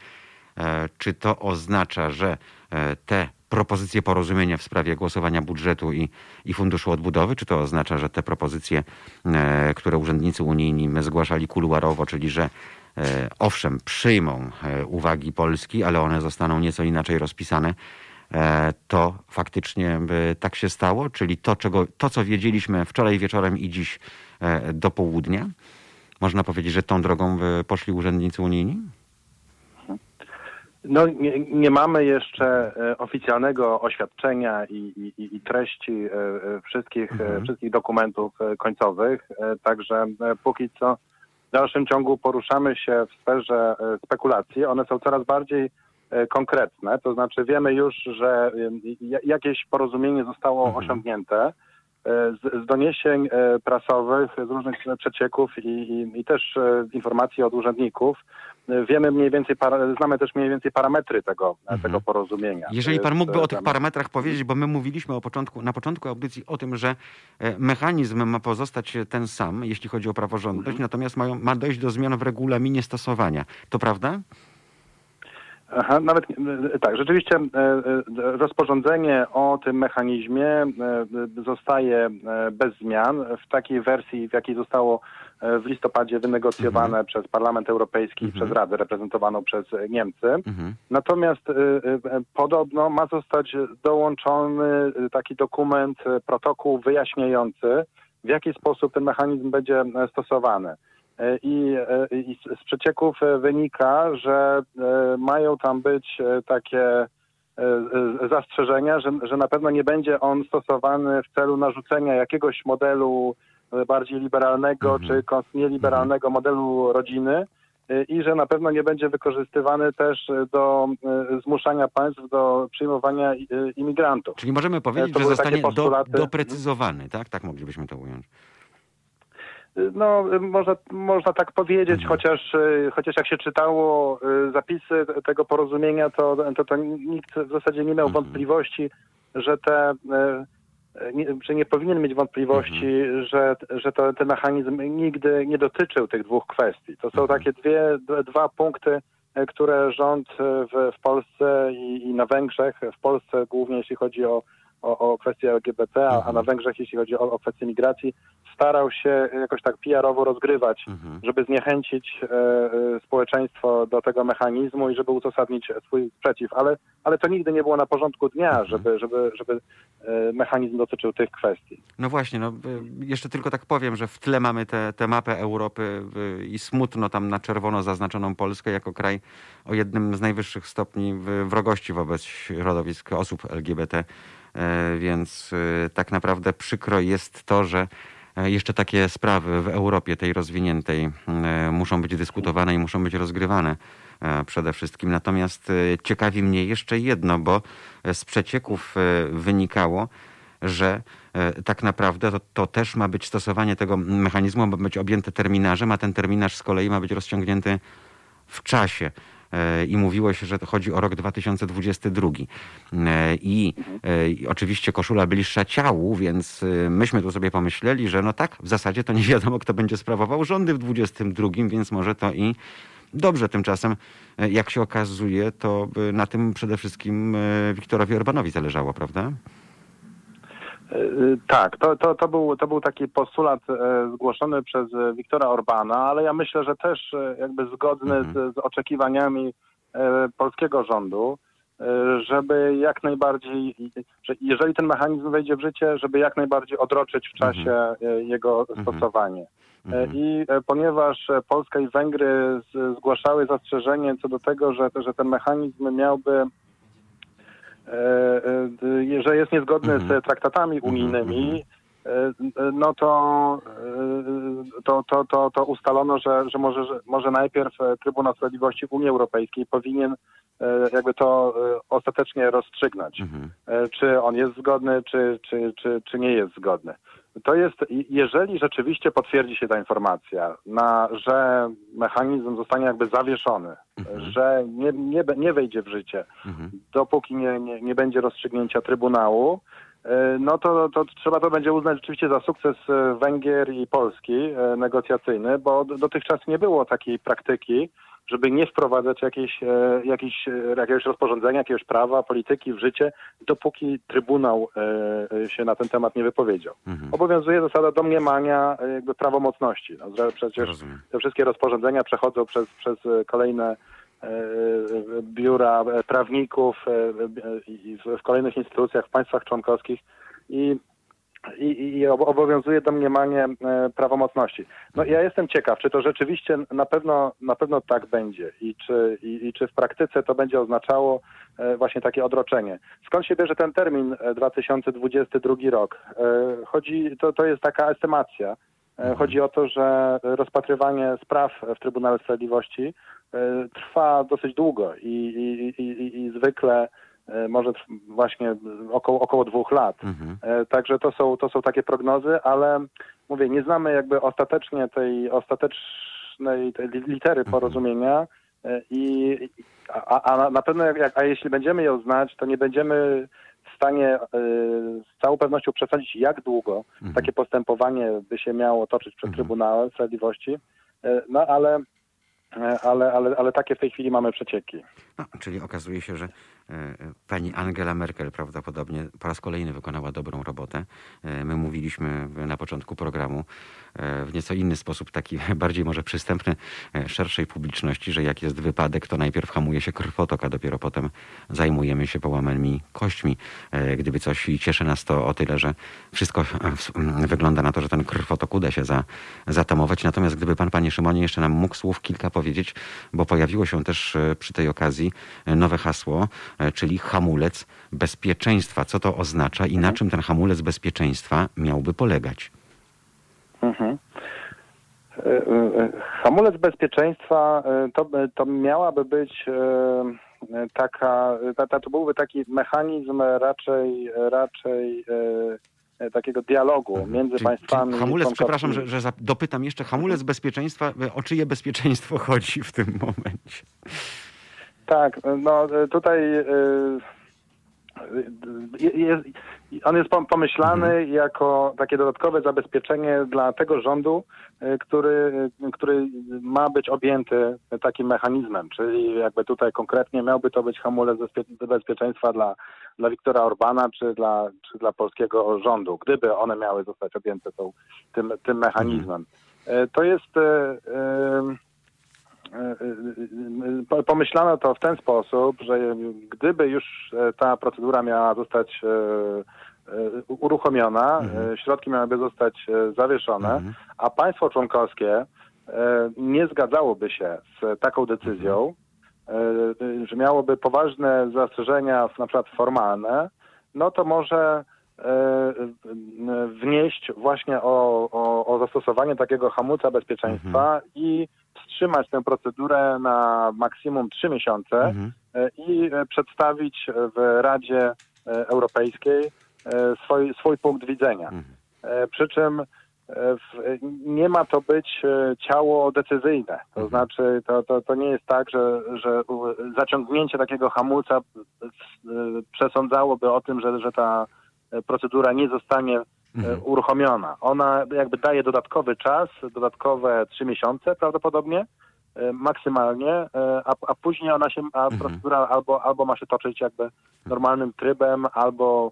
E, czy to oznacza, że te propozycje porozumienia w sprawie głosowania budżetu i, i Funduszu Odbudowy, czy to oznacza, że te propozycje, które urzędnicy unijni zgłaszali kuluarowo, czyli że owszem, przyjmą e, uwagi Polski, ale one zostaną nieco inaczej rozpisane. E, to faktycznie tak się stało, czyli to, czego, to, co wiedzieliśmy wczoraj wieczorem i dziś do południa. Można powiedzieć, że tą drogą poszli urzędnicy unijni? No, nie, nie mamy jeszcze e, oficjalnego oświadczenia i, i, i treści e, e, wszystkich, Mhm. wszystkich dokumentów e, końcowych, e, także e, póki co w dalszym ciągu poruszamy się w sferze e, spekulacji. One są coraz bardziej e, konkretne, to znaczy wiemy już, że ja- jakieś porozumienie zostało Mhm. osiągnięte. E, Z, z doniesień e, prasowych, z różnych przecieków i, i, i też e, informacji od urzędników e, wiemy mniej więcej, znamy też mniej więcej parametry tego, Mhm. tego porozumienia. Jeżeli pan mógłby e, o tych parametrach powiedzieć, bo my mówiliśmy o początku, na początku audycji o tym, że e, mechanizm ma pozostać ten sam, jeśli chodzi o praworządność, Mhm. natomiast mają, ma dojść do zmian w regulaminie stosowania. To prawda? Aha, nawet e, tak, rzeczywiście e, e, rozporządzenie o tym mechanizmie e, e, zostaje e, bez zmian w takiej wersji, w jakiej zostało e, w listopadzie wynegocjowane przez Parlament Europejski i Mhm. przez Radę reprezentowaną przez e, Niemcy. Mhm. Natomiast e, e, podobno ma zostać dołączony e, taki dokument, e, protokół wyjaśniający, w jaki sposób ten mechanizm będzie e, stosowany. E, I, e, i z- przecieków e, wynika, że mają tam być takie zastrzeżenia, że, że na pewno nie będzie on stosowany w celu narzucenia jakiegoś modelu bardziej liberalnego Mhm. czy nieliberalnego modelu rodziny i że na pewno nie będzie wykorzystywany też do zmuszania państw do przyjmowania imigrantów. Czyli możemy powiedzieć, to że zostanie do, doprecyzowany, tak? Tak moglibyśmy to ująć. No, można, można tak powiedzieć, Mhm. chociaż, y, chociaż jak się czytało y, zapisy tego porozumienia, to, to, to nikt w zasadzie nie miał Mhm. wątpliwości, że te, y, nie, że nie powinien mieć wątpliwości, Mhm. że, że to, ten mechanizm nigdy nie dotyczył tych dwóch kwestii. To są takie dwie, dwa punkty, które rząd w, w Polsce i, i na Węgrzech, w Polsce głównie jeśli chodzi o, o, o kwestie LGBT, a, a Mhm. na Węgrzech jeśli chodzi o, o kwestie migracji, starał się jakoś tak PR-owo rozgrywać, Mhm. żeby zniechęcić e, e, społeczeństwo do tego mechanizmu i żeby uzasadnić swój sprzeciw. Ale, ale to nigdy nie było na porządku dnia, Mhm. żeby, żeby, żeby e, mechanizm dotyczył tych kwestii. No właśnie, no, y, jeszcze tylko tak powiem, że w tle mamy tę mapę Europy i smutno tam na czerwono zaznaczoną Polskę jako kraj o jednym z najwyższych stopni wrogości wobec środowisk osób LGBT, E, więc y, tak naprawdę przykro jest to, że e, jeszcze takie sprawy w Europie, tej rozwiniętej, e, muszą być dyskutowane i muszą być rozgrywane e, przede wszystkim. Natomiast e, ciekawi mnie jeszcze jedno, bo e, z przecieków e, wynikało, że e, tak naprawdę to, to też ma być stosowanie tego mechanizmu, ma być objęte terminarzem, a ten terminarz z kolei ma być rozciągnięty w czasie. E, I mówiło się, że to chodzi o rok 2022. E, I, e, I oczywiście koszula bliższa ciału, więc myśmy tu sobie pomyśleli, że no tak, w zasadzie to nie wiadomo, kto będzie sprawował rządy w 22, więc może to i dobrze. Tymczasem, jak się okazuje, to na tym przede wszystkim Wiktorowi Orbanowi zależało, prawda? E, Tak, to, to, to, był, to był taki postulat e, zgłoszony przez e, Wiktora Orbana, ale ja myślę, że też jakby zgodny Mhm. z, z oczekiwaniami polskiego rządu, żeby jak najbardziej, że jeżeli ten mechanizm wejdzie w życie, żeby jak najbardziej odroczyć w czasie e, jego Mhm. stosowanie. Mhm. I ponieważ Polska i Węgry zgłaszały zastrzeżenie co do tego, że, że ten mechanizm miałby, że jest niezgodny Mhm. z traktatami Mhm, unijnymi, e, e, no to, e, to, to, to, to ustalono, że, że może, że może najpierw e, Trybunał Sprawiedliwości Unii Europejskiej powinien e, jakby to e, ostatecznie rozstrzygnąć Mhm. e, czy on jest zgodny, czy, czy, czy, czy nie jest zgodny. To jest, jeżeli rzeczywiście potwierdzi się ta informacja, na, że mechanizm zostanie jakby zawieszony, Mhm. że nie, nie, nie wejdzie w życie, Mhm. dopóki nie, nie, nie będzie rozstrzygnięcia Trybunału, no to, to trzeba to będzie uznać rzeczywiście za sukces e, Węgier i Polski e, negocjacyjny, bo dotychczas nie było takiej praktyki, żeby nie wprowadzać jakiejś, e, jakiejś, e, jakiegoś rozporządzenia, jakiegoś prawa, polityki w życie, dopóki Trybunał e, e, się na ten temat nie wypowiedział. Mhm. Obowiązuje zasada domniemania e, jakby prawomocności. No, że przecież Rozumiem. te wszystkie rozporządzenia przechodzą przez, przez e, kolejne e, e, biura e, prawników e, e, w, kolejnych instytucjach w państwach członkowskich i i, i obowiązuje domniemanie e, prawomocności. No ja jestem ciekaw, czy to rzeczywiście na pewno, na pewno tak będzie i czy, i, i czy w praktyce to będzie oznaczało e, właśnie takie odroczenie. Skąd się bierze ten termin 2022 rok? Chodzi, to, to jest taka estymacja. Chodzi o to, że rozpatrywanie spraw w Trybunale Sprawiedliwości trwa dosyć długo i, i, i, i zwykle E, może właśnie około, około dwóch lat. Mhm. E, także to są, to są takie prognozy, ale mówię, nie znamy jakby ostatecznie tej ostatecznej tej litery mhm. porozumienia e, i a, a na pewno jak, a jeśli będziemy ją znać, to nie będziemy stanie z całą pewnością przesadzić, jak długo mhm. takie postępowanie by się miało toczyć przed mhm. Trybunałem Sprawiedliwości. No ale ale, ale, ale takie w tej chwili mamy przecieki. No, czyli okazuje się, że E, pani Angela Merkel prawdopodobnie po raz kolejny wykonała dobrą robotę. E, my mówiliśmy na początku programu e, w nieco inny sposób, taki bardziej może przystępny szerszej publiczności, że jak jest wypadek, to najpierw hamuje się krwotok, a dopiero potem zajmujemy się połamanymi kośćmi. Gdyby coś i cieszy nas to o tyle, że wszystko wygląda na to, że ten krwotok uda się za, zatamować. Natomiast gdyby pan, panie Szymonie, jeszcze nam mógł słów kilka powiedzieć, bo pojawiło się też przy tej okazji nowe hasło, E, czyli hamulec bezpieczeństwa. Co to oznacza i na mhm. czym ten hamulec bezpieczeństwa miałby polegać? Mhm. E, e, hamulec bezpieczeństwa to, to miałaby być taka, to, byłby taki mechanizm raczej, raczej takiego dialogu mhm. między czyli, państwami. Czyli hamulec, przepraszam, że, że dopytam jeszcze, hamulec bezpieczeństwa, o czyje bezpieczeństwo chodzi w tym momencie? Tak, no tutaj y, y, jest, on jest pomyślany mhm. jako takie dodatkowe zabezpieczenie dla tego rządu, który, który ma być objęty takim mechanizmem, czyli jakby tutaj konkretnie miałby to być hamulec bezpieczeństwa dla, dla Wiktora Orbana czy dla, czy dla polskiego rządu, gdyby one miały zostać objęte tą, tym, tym mechanizmem. Mhm. To jest pomyślano to w ten sposób, że gdyby już e, ta procedura miała zostać e, e, uruchomiona, mhm. środki miałyby zostać zawieszone, mhm. a państwo członkowskie nie zgadzałoby się z taką decyzją, mhm. że miałoby poważne zastrzeżenia, na przykład formalne, no to może wnieść właśnie o, o, o zastosowanie takiego hamulca bezpieczeństwa mhm. i wstrzymać tę procedurę na maksimum trzy miesiące mhm. E, i e, przedstawić w Radzie e, Europejskiej swój, swój punkt widzenia. Mhm. Przy czym nie ma to być ciało decyzyjne. To mhm. znaczy, to, to, to nie jest tak, że, że zaciągnięcie takiego hamulca przesądzałoby o tym, że, że ta procedura nie zostanie mhm. E, uruchomiona. Ona jakby daje dodatkowy czas, dodatkowe trzy miesiące prawdopodobnie, e, maksymalnie, e, a, a później ona się, a mhm. procedura albo, albo ma się toczyć jakby normalnym trybem, albo,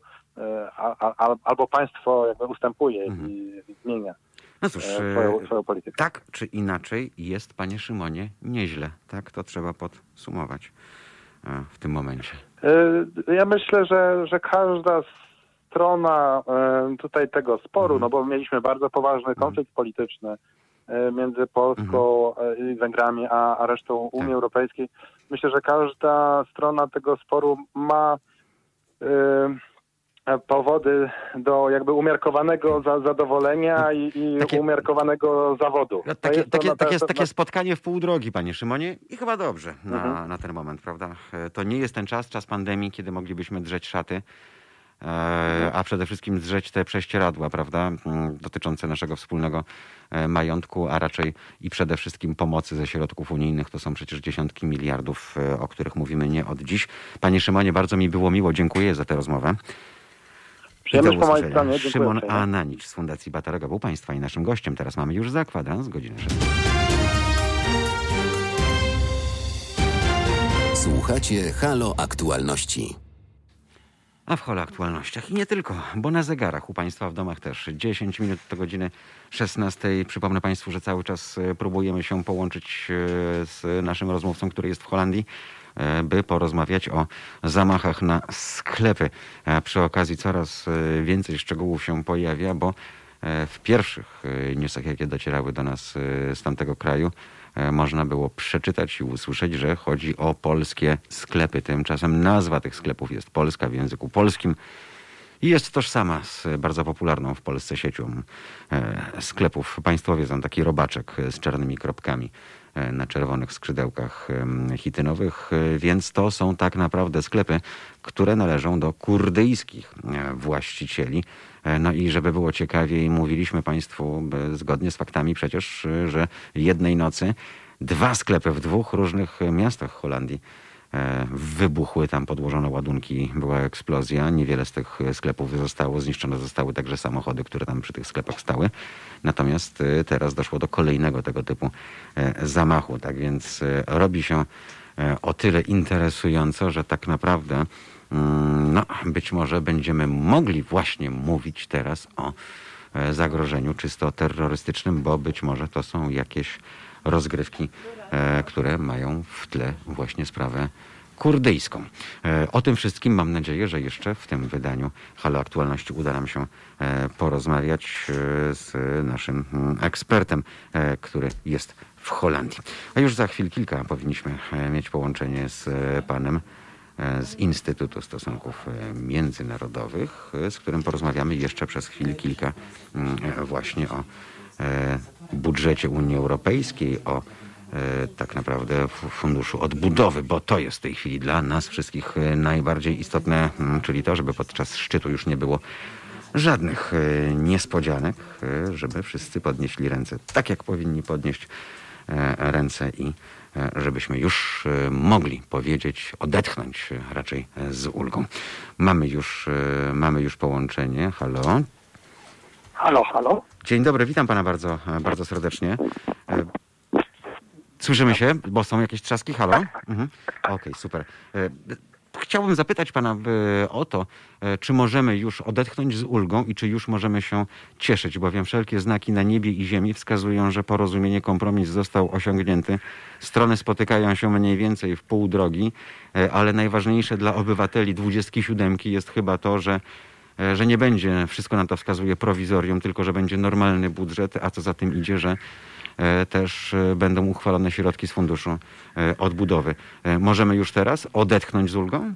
a, a, albo państwo jakby ustępuje mhm. i, i zmienia. No cóż, swoją, swoją politykę. tak czy inaczej jest, panie Szymonie, nieźle. Tak, to trzeba podsumować w tym momencie. Ja myślę, że, że każda z strona e, tutaj tego sporu, mhm. no bo mieliśmy bardzo poważny mhm. konflikt polityczny e, między Polską mhm. E, i Węgrami, a, a resztą Unii tak. Europejskiej. Myślę, że każda strona tego sporu ma powody do jakby umiarkowanego za, zadowolenia no, i, i takie, umiarkowanego zawodu. No, takie, takie, to, takie, takie spotkanie w pół drogi, panie Szymonie, i chyba dobrze na, mhm. na ten moment, prawda? To nie jest ten czas, czas pandemii, kiedy moglibyśmy drzeć szaty. E, a przede wszystkim zrzeć te prześcieradła, prawda, dotyczące naszego wspólnego e, majątku, a raczej i przede wszystkim pomocy ze środków unijnych. To są przecież dziesiątki miliardów, e, o których mówimy nie od dziś. Panie Szymonie, bardzo mi było miło. Dziękuję za tę rozmowę. Przyjemność po mojej stronie. Szymon Ananicz z Fundacji Batarego był Państwa i naszym gościem. Teraz mamy już za kwadrans, godzinę 6. Słuchacie Halo Aktualności. A w hole aktualnościach i nie tylko, bo na zegarach u Państwa w domach też 10 minut do godziny 16. Przypomnę Państwu, że cały czas e, próbujemy się połączyć e, z naszym rozmówcą, który jest w Holandii e, by porozmawiać o zamachach na sklepy. Przy okazji coraz więcej szczegółów się pojawia, bo w pierwszych newsach, jakie docierały do nas z tamtego kraju, można było przeczytać i usłyszeć, że chodzi o polskie sklepy. Tymczasem nazwa tych sklepów jest polska w języku polskim i jest tożsama z bardzo popularną w Polsce siecią e, sklepów. Państwo wiedzą, taki robaczek z czarnymi kropkami e, na czerwonych skrzydełkach hitynowych, więc to są tak naprawdę sklepy, które należą do kurdyjskich właścicieli. No i żeby było ciekawiej, mówiliśmy Państwu zgodnie z faktami przecież, że jednej nocy dwa sklepy w dwóch różnych miastach Holandii e, wybuchły, tam podłożono ładunki, była eksplozja. Niewiele z tych sklepów zostało, zniszczone zostały także samochody, które tam przy tych sklepach stały. Natomiast e, teraz doszło do kolejnego tego typu e, zamachu. Tak więc robi się o tyle interesująco, że tak naprawdę no, być może będziemy mogli właśnie mówić teraz o e, zagrożeniu czysto terrorystycznym, bo być może to są jakieś rozgrywki, e, które mają w tle właśnie sprawę kurdyjską. E, o tym wszystkim mam nadzieję, że jeszcze w tym wydaniu Halo Aktualności uda nam się porozmawiać z naszym mm, ekspertem, który jest w Holandii. A już za chwil kilka powinniśmy mieć połączenie z panem z Instytutu Stosunków e, Międzynarodowych, e, z którym porozmawiamy jeszcze przez chwilę kilka mm, właśnie o budżecie Unii Europejskiej, o tak naprawdę funduszu odbudowy, bo to jest w tej chwili dla nas wszystkich najbardziej istotne, mm, czyli to, żeby podczas szczytu już nie było żadnych niespodzianek, żeby wszyscy podnieśli ręce tak, jak powinni podnieść ręce i E, żebyśmy już e, mogli powiedzieć, odetchnąć raczej z ulgą. Mamy już, e, mamy już połączenie. Halo. Halo, halo. Dzień dobry, witam pana bardzo, bardzo serdecznie. Słyszymy się, bo są jakieś trzaski? Halo? Mhm. Okej, okay, super. Chciałbym zapytać pana o to, e, czy możemy już odetchnąć z ulgą i czy już możemy się cieszyć, bowiem wszelkie znaki na niebie i ziemi wskazują, że porozumienie, kompromis został osiągnięty. Strony spotykają się mniej więcej w pół drogi, e, ale najważniejsze dla obywateli 27 jest chyba to, że e, że nie będzie, wszystko na to wskazuje, prowizorium, tylko że będzie normalny budżet, a co za tym idzie, że E, też e, będą uchwalone środki z funduszu e, odbudowy. Możemy już teraz odetchnąć z ulgą?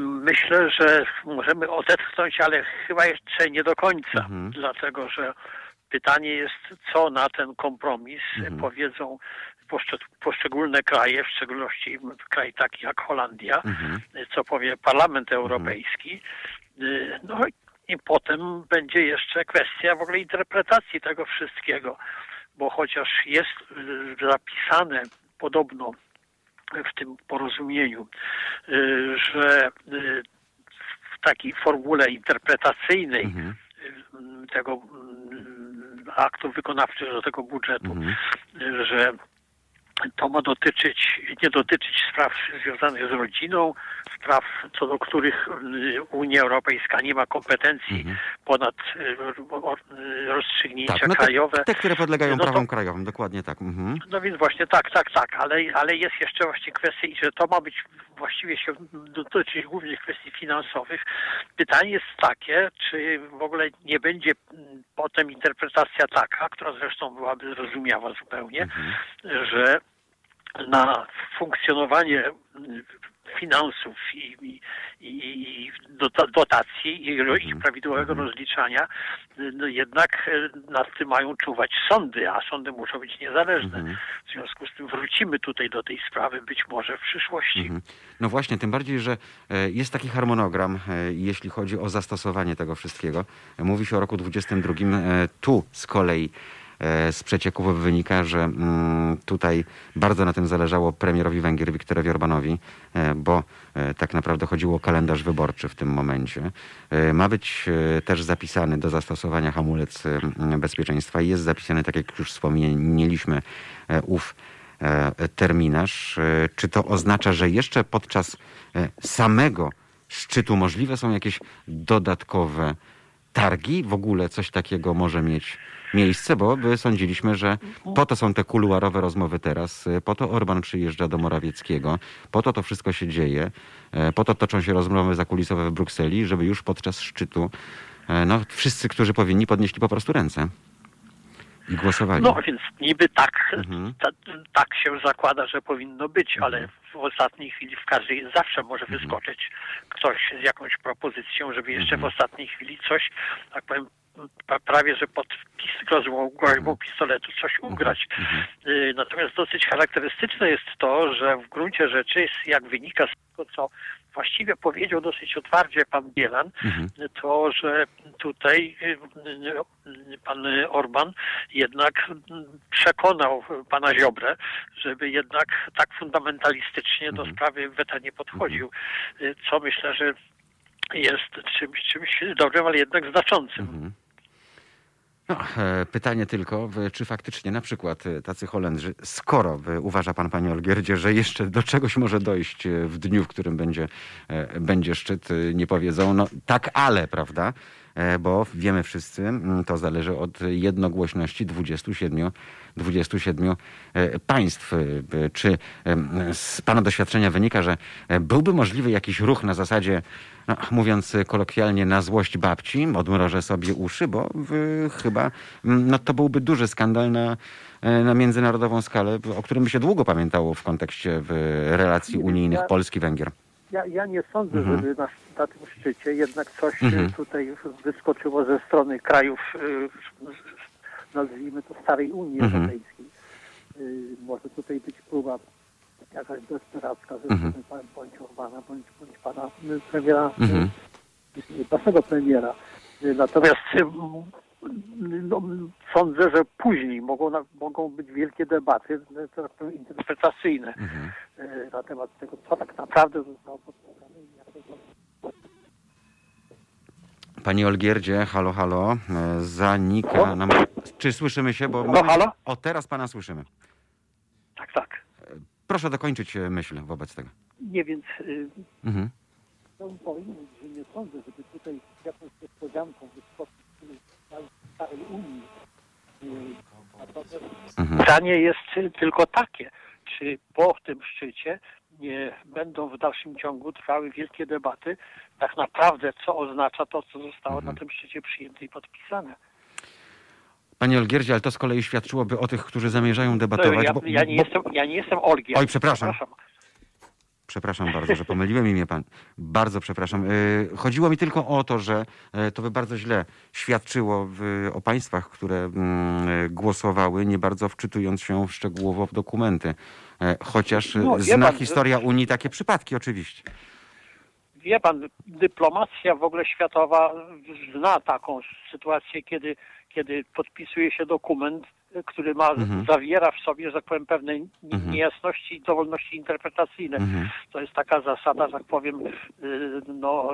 Myślę, że możemy odetchnąć, ale chyba jeszcze nie do końca, mhm. dlatego że pytanie jest, co na ten kompromis mhm. powiedzą poszczególne kraje, w szczególności kraj taki jak Holandia, mhm. co powie Parlament Europejski. No i potem będzie jeszcze kwestia w ogóle interpretacji tego wszystkiego, bo chociaż jest y, zapisane podobno w tym porozumieniu, y, że y, w takiej formule interpretacyjnej mhm. tego aktu wykonawczego, tego budżetu, mhm. że to ma dotyczyć, nie dotyczyć spraw związanych z rodziną, spraw, co do których y, Unia Europejska nie ma kompetencji mhm. ponad y, y, rozstrzygnięcia tak, no te, krajowe. Te, które podlegają no prawom to, krajowym, dokładnie tak. Mhm. No więc właśnie tak, tak, tak, ale, ale jest jeszcze właśnie kwestia, że to ma być właściwie się dotyczyć głównie kwestii finansowych. Pytanie jest takie, czy w ogóle nie będzie potem interpretacja taka, która zresztą byłaby zrozumiała zupełnie, mhm. że na funkcjonowanie finansów i, i, i dotacji i ich mhm. prawidłowego mhm. rozliczania, no jednak e, nad tym mają czuwać sądy, a sądy muszą być niezależne. Mhm. W związku z tym wrócimy tutaj do tej sprawy być może w przyszłości. No właśnie, tym bardziej, że e, jest taki harmonogram, e, jeśli chodzi o zastosowanie tego wszystkiego. Mówi się o roku 22. Tu z kolei z przecieków wynika, że mm, tutaj bardzo na tym zależało premierowi Węgier, Wiktorowi Orbanowi, e, bo e, tak naprawdę chodziło o kalendarz wyborczy w tym momencie. Ma być też zapisany do zastosowania hamulec bezpieczeństwa i jest zapisany, tak jak już wspomnieliśmy, ów terminarz. Czy to oznacza, że jeszcze podczas samego szczytu możliwe są jakieś dodatkowe targi? W ogóle coś takiego może mieć miejsce, bo sądziliśmy, że po to są te kuluarowe rozmowy teraz, po to Orban przyjeżdża do Morawieckiego, po to to wszystko się dzieje, e, po to toczą się rozmowy zakulisowe w Brukseli, żeby już podczas szczytu e, no, wszyscy, którzy powinni, podnieśli po prostu ręce. I głosowali. No więc niby tak, mhm. ta, tak się zakłada, że powinno być, mhm. ale w ostatniej chwili w każdej zawsze może mhm. wyskoczyć ktoś z jakąś propozycją, żeby jeszcze w mhm. ostatniej chwili coś, tak powiem, prawie że pod groźbą, groźbą pistoletu coś ugrać. Y, natomiast dosyć charakterystyczne jest to, że w gruncie rzeczy, jak wynika z tego, co właściwie powiedział dosyć otwarcie pan Bielan, mhm. to, że tutaj y, y, pan Orban jednak przekonał pana Ziobrę, żeby jednak tak fundamentalistycznie do mhm. sprawy weta nie podchodził, mhm. co myślę, że jest czymś, czymś dobrym, ale jednak znaczącym. Mhm. No, e, pytanie tylko, czy faktycznie na przykład e, tacy Holendrzy, skoro uważa pan, panie Olgierdzie, że jeszcze do czegoś może dojść e, w dniu, w którym będzie, będzie szczyt, nie powiedzą, no tak, ale, prawda? Bo wiemy wszyscy, to zależy od jednogłośności 27 27 państw. Czy z Pana doświadczenia wynika, że byłby możliwy jakiś ruch na zasadzie no, mówiąc kolokwialnie, na złość babci, odmrożę sobie uszy, bo w, chyba no, to byłby duży skandal na, e, na międzynarodową skalę, o którym by się długo pamiętało w kontekście relacji unijnych Polski-Węgier. Ja, ja nie sądzę, mhm. żeby na, na, tym szczycie jednak coś mhm. tutaj wyskoczyło ze strony krajów, y, nazwijmy to starej Unii mhm. Europejskiej. Y, może tutaj być próba jakaś desperacka ze mhm. strony bądź Orbana, bądź, bądź pana premiera, mhm. naszego premiera. Natomiast no, sądzę, że później mogą, mogą być wielkie debaty interpretacyjne mhm. na temat tego, co tak naprawdę zostało Pani Olgierdzie, halo, halo, zanika nam... Czy słyszymy się? Bo no, halo? O, teraz pana słyszymy. Tak, tak. Proszę dokończyć e, myśl wobec tego. Nie, więc y, mhm. chciałbym powiedzieć, że nie sądzę, żeby tutaj jakąś niespodzianką z całej Unii. Natomiast mhm. pytanie jest tylko takie, czy po tym szczycie będą w dalszym ciągu trwały wielkie debaty, tak naprawdę co oznacza to, co zostało mhm. na tym szczycie przyjęte i podpisane. Panie Olgierdzie, ale to z kolei świadczyłoby o tych, którzy zamierzają debatować. Ja, bo, ja, nie, bo... jestem, ja nie jestem Olgier. Oj, przepraszam. przepraszam. Przepraszam bardzo, że pomyliłem imię pan. Bardzo przepraszam. E, chodziło mi tylko o to, że e, to by bardzo źle świadczyło o państwach, które mm, głosowały, nie bardzo wczytując się szczegółowo w dokumenty. E, chociaż no, zna pan, historia Unii takie przypadki oczywiście. Wie pan, dyplomacja w ogóle światowa zna taką sytuację, kiedy kiedy podpisuje się dokument, który ma, mhm. zawiera w sobie, że tak powiem, pewne mhm. niejasności i dowolności interpretacyjne. Mhm. To jest taka zasada, że tak powiem, no,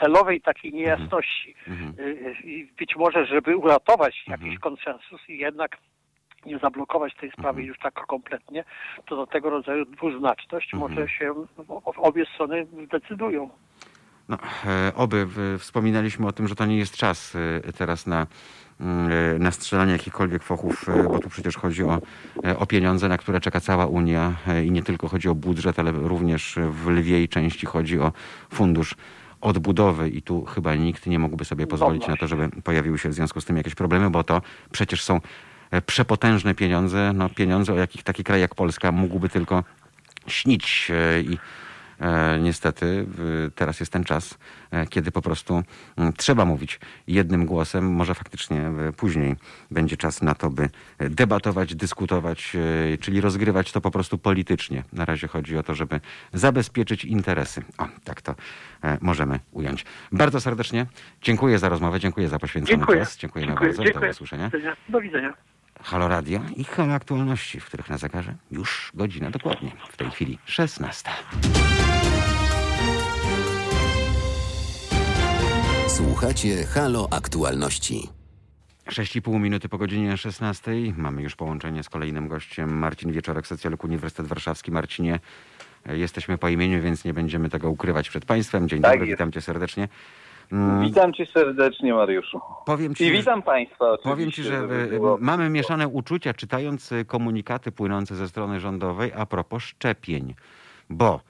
celowej takiej niejasności. Mhm. Y, I być może, żeby uratować jakiś mhm. konsensus i jednak nie zablokować tej sprawy mhm. już tak kompletnie, to do tego rodzaju dwuznaczność może się obie strony zdecydują. No, e, oby wspominaliśmy o tym, że to nie jest czas e, teraz na, mm, e, na strzelanie jakichkolwiek fochów, bo tu przecież chodzi o, o pieniądze, na które czeka cała Unia i nie tylko chodzi o budżet, ale również w lwiej części chodzi o fundusz odbudowy i tu chyba nikt nie mógłby sobie pozwolić na to, żeby pojawiły się w związku z tym jakieś problemy, bo to przecież są przepotężne pieniądze, no pieniądze, o jakich taki kraj jak Polska mógłby tylko śnić i E, niestety teraz jest ten czas, e, kiedy po prostu mm, trzeba mówić jednym głosem. Może faktycznie e, później będzie czas na to, by debatować, dyskutować, czyli rozgrywać to po prostu politycznie. Na razie chodzi o to, żeby zabezpieczyć interesy. O, tak to możemy ująć. Bardzo serdecznie dziękuję za rozmowę, dziękuję za poświęcony dziękuję. czas. Dziękujemy dziękuję. bardzo. Dziękuję. Do usłyszenia. Do widzenia. Halo Radio i Halo Aktualności, w których na zegarze już godzina dokładnie. W tej chwili 16. Słuchacie Halo Aktualności. 6,5 minuty po godzinie 16. Mamy już połączenie z kolejnym gościem. Marcin Wieczorek, socjolog Uniwersytet Warszawski. Marcinie, Jesteśmy po imieniu, więc nie będziemy tego ukrywać przed Państwem. Dzień Tak dobry, jest. witam Cię serdecznie. Mm, Witam cię serdecznie, Mariuszu. Powiem ci, I witam Państwa. Oczywiście, Powiem Ci, że e, było- mamy mieszane uczucia czytając e, komunikaty płynące ze strony rządowej a propos szczepień, bo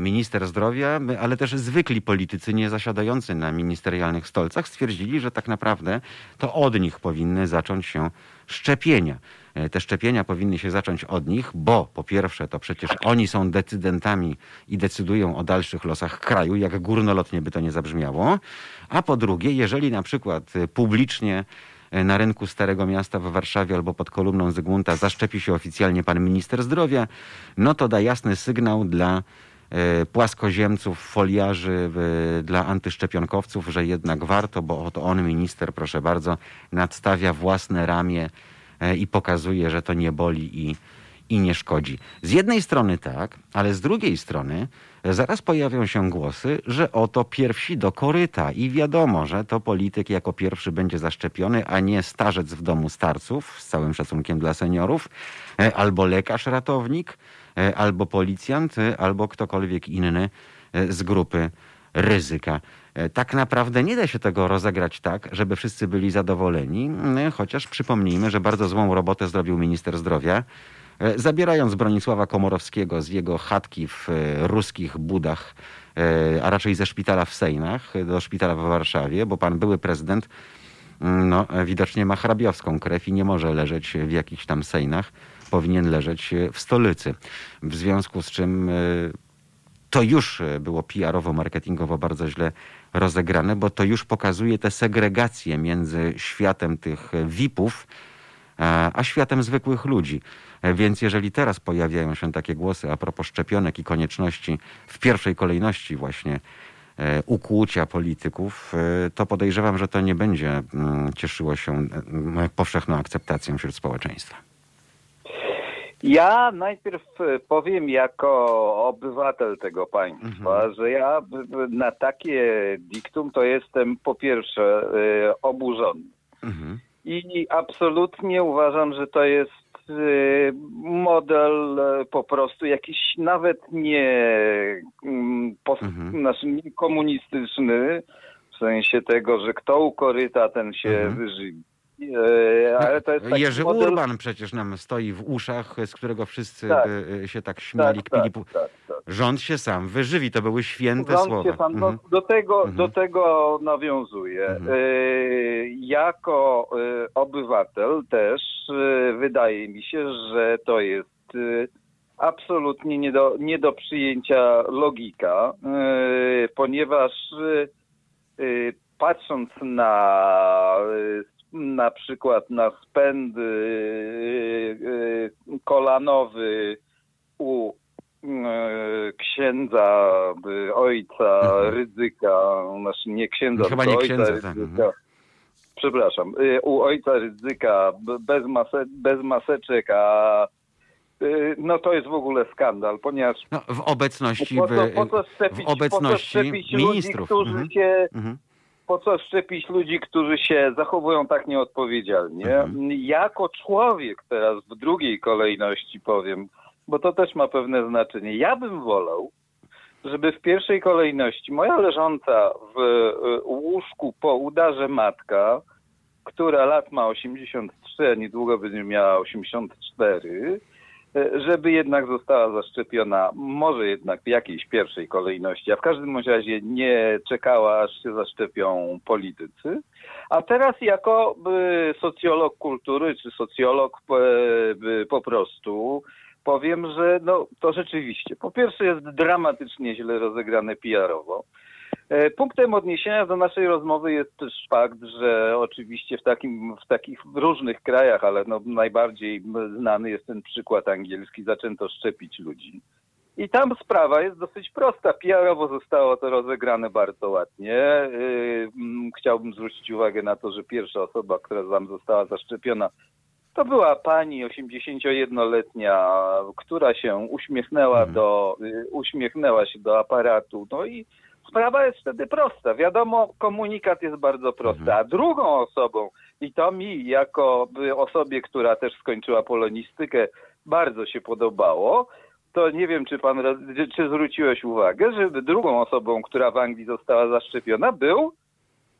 minister zdrowia, ale też zwykli politycy nie zasiadający na ministerialnych stolcach stwierdzili, że tak naprawdę to od nich powinny zacząć się szczepienia. E, Te szczepienia powinny się zacząć od nich, bo po pierwsze to przecież oni są decydentami i decydują o dalszych losach kraju, jak górnolotnie by to nie zabrzmiało. A po drugie, jeżeli na przykład e, publicznie e, na rynku Starego Miasta w Warszawie albo pod kolumną Zygmunta zaszczepi się oficjalnie pan minister zdrowia, no to da jasny sygnał dla e, płaskoziemców, foliarzy, e, dla antyszczepionkowców, że jednak warto, bo oto on, minister, proszę bardzo, nadstawia własne ramię e, i pokazuje, że to nie boli i, i nie szkodzi. Z jednej strony tak, ale z drugiej strony e, zaraz pojawią się głosy, że oto pierwsi do koryta i wiadomo, że to polityk jako pierwszy będzie zaszczepiony, a nie starzec w domu starców, z całym szacunkiem dla seniorów, e, albo lekarz ratownik, e, albo policjant, e, albo ktokolwiek inny e, z grupy ryzyka. E, Tak naprawdę nie da się tego rozegrać tak, żeby wszyscy byli zadowoleni, chociaż przypomnijmy, że bardzo złą robotę zrobił minister zdrowia, e, zabierając Bronisława Komorowskiego z jego chatki w e, ruskich budach, e, a raczej ze szpitala w Sejnach e, do szpitala w Warszawie, bo pan były prezydent mm, no, e, widocznie ma hrabiowską krew i nie może leżeć w jakichś tam Sejnach, powinien leżeć e, w stolicy. W związku z czym e, to już e, było PR-owo, marketingowo bardzo źle rozegrane, bo to już pokazuje tę segregację między światem tych VIP-ów, a światem zwykłych ludzi. Więc jeżeli teraz pojawiają się takie głosy a propos szczepionek i konieczności w pierwszej kolejności właśnie ukłucia polityków, to podejrzewam, że to nie będzie mm, cieszyło się powszechną akceptacją wśród społeczeństwa. Ja najpierw e, powiem jako obywatel tego państwa, Mhm. że ja na takie diktum to jestem po pierwsze e, oburzony. Mhm. I absolutnie uważam, że to jest e, model po prostu jakiś nawet nie mm, pos- Mhm. znaczy nie komunistyczny, w sensie tego, że kto u koryta, ten się Mhm. wyżywi. E, ale to jest taki Jerzy model... Urban przecież nam stoi w uszach, z którego wszyscy Tak. by się tak śmiali, tak, kpili. tak, tak, tak. Rząd się sam wyżywi, to były święte Rząd słowa. się sam, no, Mhm. do, tego, Mhm. do tego nawiązuje. Mhm. E, jako e, obywatel też e, wydaje mi się, że to jest e, absolutnie nie do, nie do przyjęcia logika, e, ponieważ e, e, patrząc na e, na przykład na spęd e, e, kolanowy u e, księdza, ojca Mhm. Rydzyka, znaczy nie księdza, Chyba nie ojca księdza, tak, Rydzyka. mhm. Przepraszam, u ojca Rydzyka bez, mase, bez maseczek, a no to jest w ogóle skandal, ponieważ No, w obecności, po co, w, po co szczepić, w po co obecności szczepić ministrów. ludzi, którzy Mhm. się Mhm. Po co szczepić ludzi, którzy się zachowują tak nieodpowiedzialnie? Mhm. Jako człowiek teraz w drugiej kolejności powiem, bo to też ma pewne znaczenie. Ja bym wolał, żeby w pierwszej kolejności moja leżąca w e, łóżku po udarze matka, która lat ma 83, a niedługo będzie miała 84, e, żeby jednak została zaszczepiona, może jednak w jakiejś pierwszej kolejności, a w każdym razie nie czekała, aż się zaszczepią politycy. A teraz jako y, socjolog kultury, czy socjolog y, po prostu powiem, że no, to rzeczywiście, po pierwsze jest dramatycznie źle rozegrane PR-owo. E, Punktem odniesienia do naszej rozmowy jest też fakt, że oczywiście w, takim, w takich różnych krajach, ale no najbardziej znany jest ten przykład angielski, zaczęto szczepić ludzi. I tam sprawa jest dosyć prosta. PR-owo zostało to rozegrane bardzo ładnie. Yy, mm, Chciałbym zwrócić uwagę na to, że pierwsza osoba, która tam została zaszczepiona, to była pani 81-letnia, która się uśmiechnęła Mhm. do, y, uśmiechnęła się do aparatu. No i sprawa jest wtedy prosta. Wiadomo, komunikat jest bardzo prosty. Mhm. A drugą osobą, i to mi jako osobie, która też skończyła polonistykę, bardzo się podobało, to nie wiem, czy pan, czy zwróciłeś uwagę, że drugą osobą, która w Anglii została zaszczepiona, był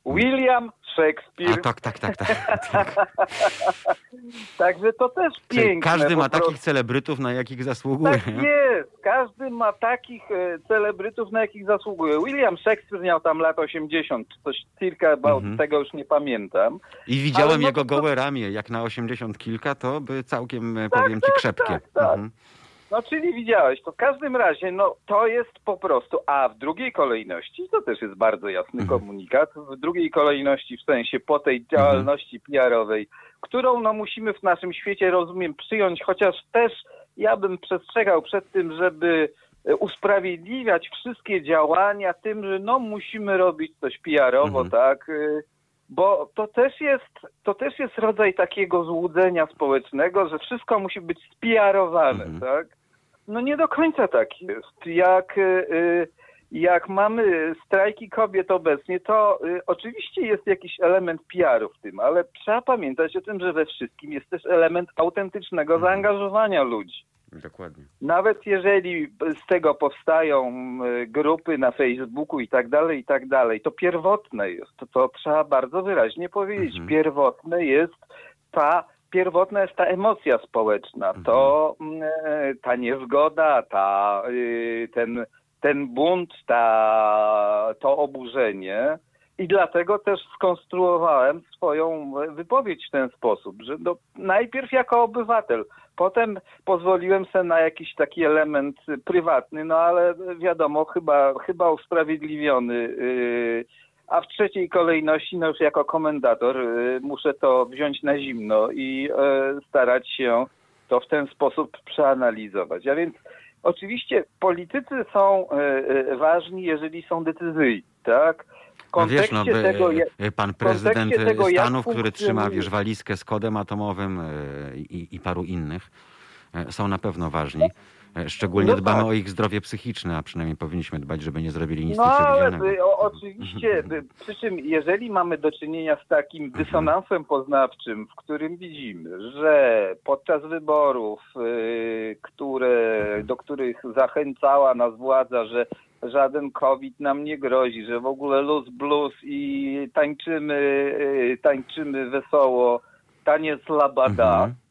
William Shakespeare. A tak, tak, tak, tak. tak. Także to też piękne. Każdy ma takich celebrytów, na jakich zasługuje. Tak jest. Każdy ma takich e, celebrytów, na jakich zasługuje. William Shakespeare miał tam lat 80, czy coś bo mhm. tego już nie pamiętam. I widziałem no, jego gołe ramię. Jak na 80 kilka, to by całkiem, e, tak, powiem ci, tak, krzepkie. Tak, tak. Mhm. No czyli widziałeś, to w każdym razie, no to jest po prostu, a w drugiej kolejności, to też jest bardzo jasny mhm. komunikat, w drugiej kolejności w sensie po tej mhm. działalności mhm. PR-owej, którą no musimy w naszym świecie, rozumiem, przyjąć, chociaż też ja bym przestrzegał przed tym, żeby e, usprawiedliwiać wszystkie działania tym, że no musimy robić coś PR-owo, mhm. tak, e, bo to też jest, to też jest rodzaj takiego złudzenia społecznego, że wszystko musi być spiarowane, mhm. tak? No nie do końca tak jest. Jak, y, y, jak mamy strajki kobiet obecnie, to y, oczywiście jest jakiś element PR-u w tym, ale trzeba pamiętać o tym, że we wszystkim jest też element autentycznego mhm. zaangażowania ludzi. Dokładnie. Nawet jeżeli z tego powstają grupy na Facebooku i tak dalej, i tak dalej, to pierwotne jest, to, to trzeba bardzo wyraźnie powiedzieć, mhm. pierwotne jest ta pierwotna jest ta emocja społeczna, to mhm. mm, e, ta niezgoda, ta, y, ten, ten bunt, ta, to oburzenie. I dlatego też skonstruowałem swoją wypowiedź w ten sposób, że najpierw jako obywatel, potem pozwoliłem sobie na jakiś taki element prywatny, no ale wiadomo, chyba, chyba usprawiedliwiony. Yy, a w trzeciej kolejności, no już jako komendator, y, muszę to wziąć na zimno i y, starać się to w ten sposób przeanalizować. A więc oczywiście politycy są y, ważni, jeżeli są decyzyjni, tak? No wiesz, no, by, tego, pan prezydent tego, Stanów, który trzyma wiesz, walizkę z kodem atomowym i, i paru innych, są na pewno ważni. E, szczególnie no dbamy tak. o ich zdrowie psychiczne, a przynajmniej powinniśmy dbać, żeby nie zrobili nic No ale o, oczywiście, przy czym jeżeli mamy do czynienia z takim mhm. dysonansem poznawczym, w którym widzimy, że podczas wyborów, y, które, do których zachęcała nas władza, że żaden COVID nam nie grozi, że w ogóle luz blues i tańczymy, y, tańczymy wesoło, taniec labada, mhm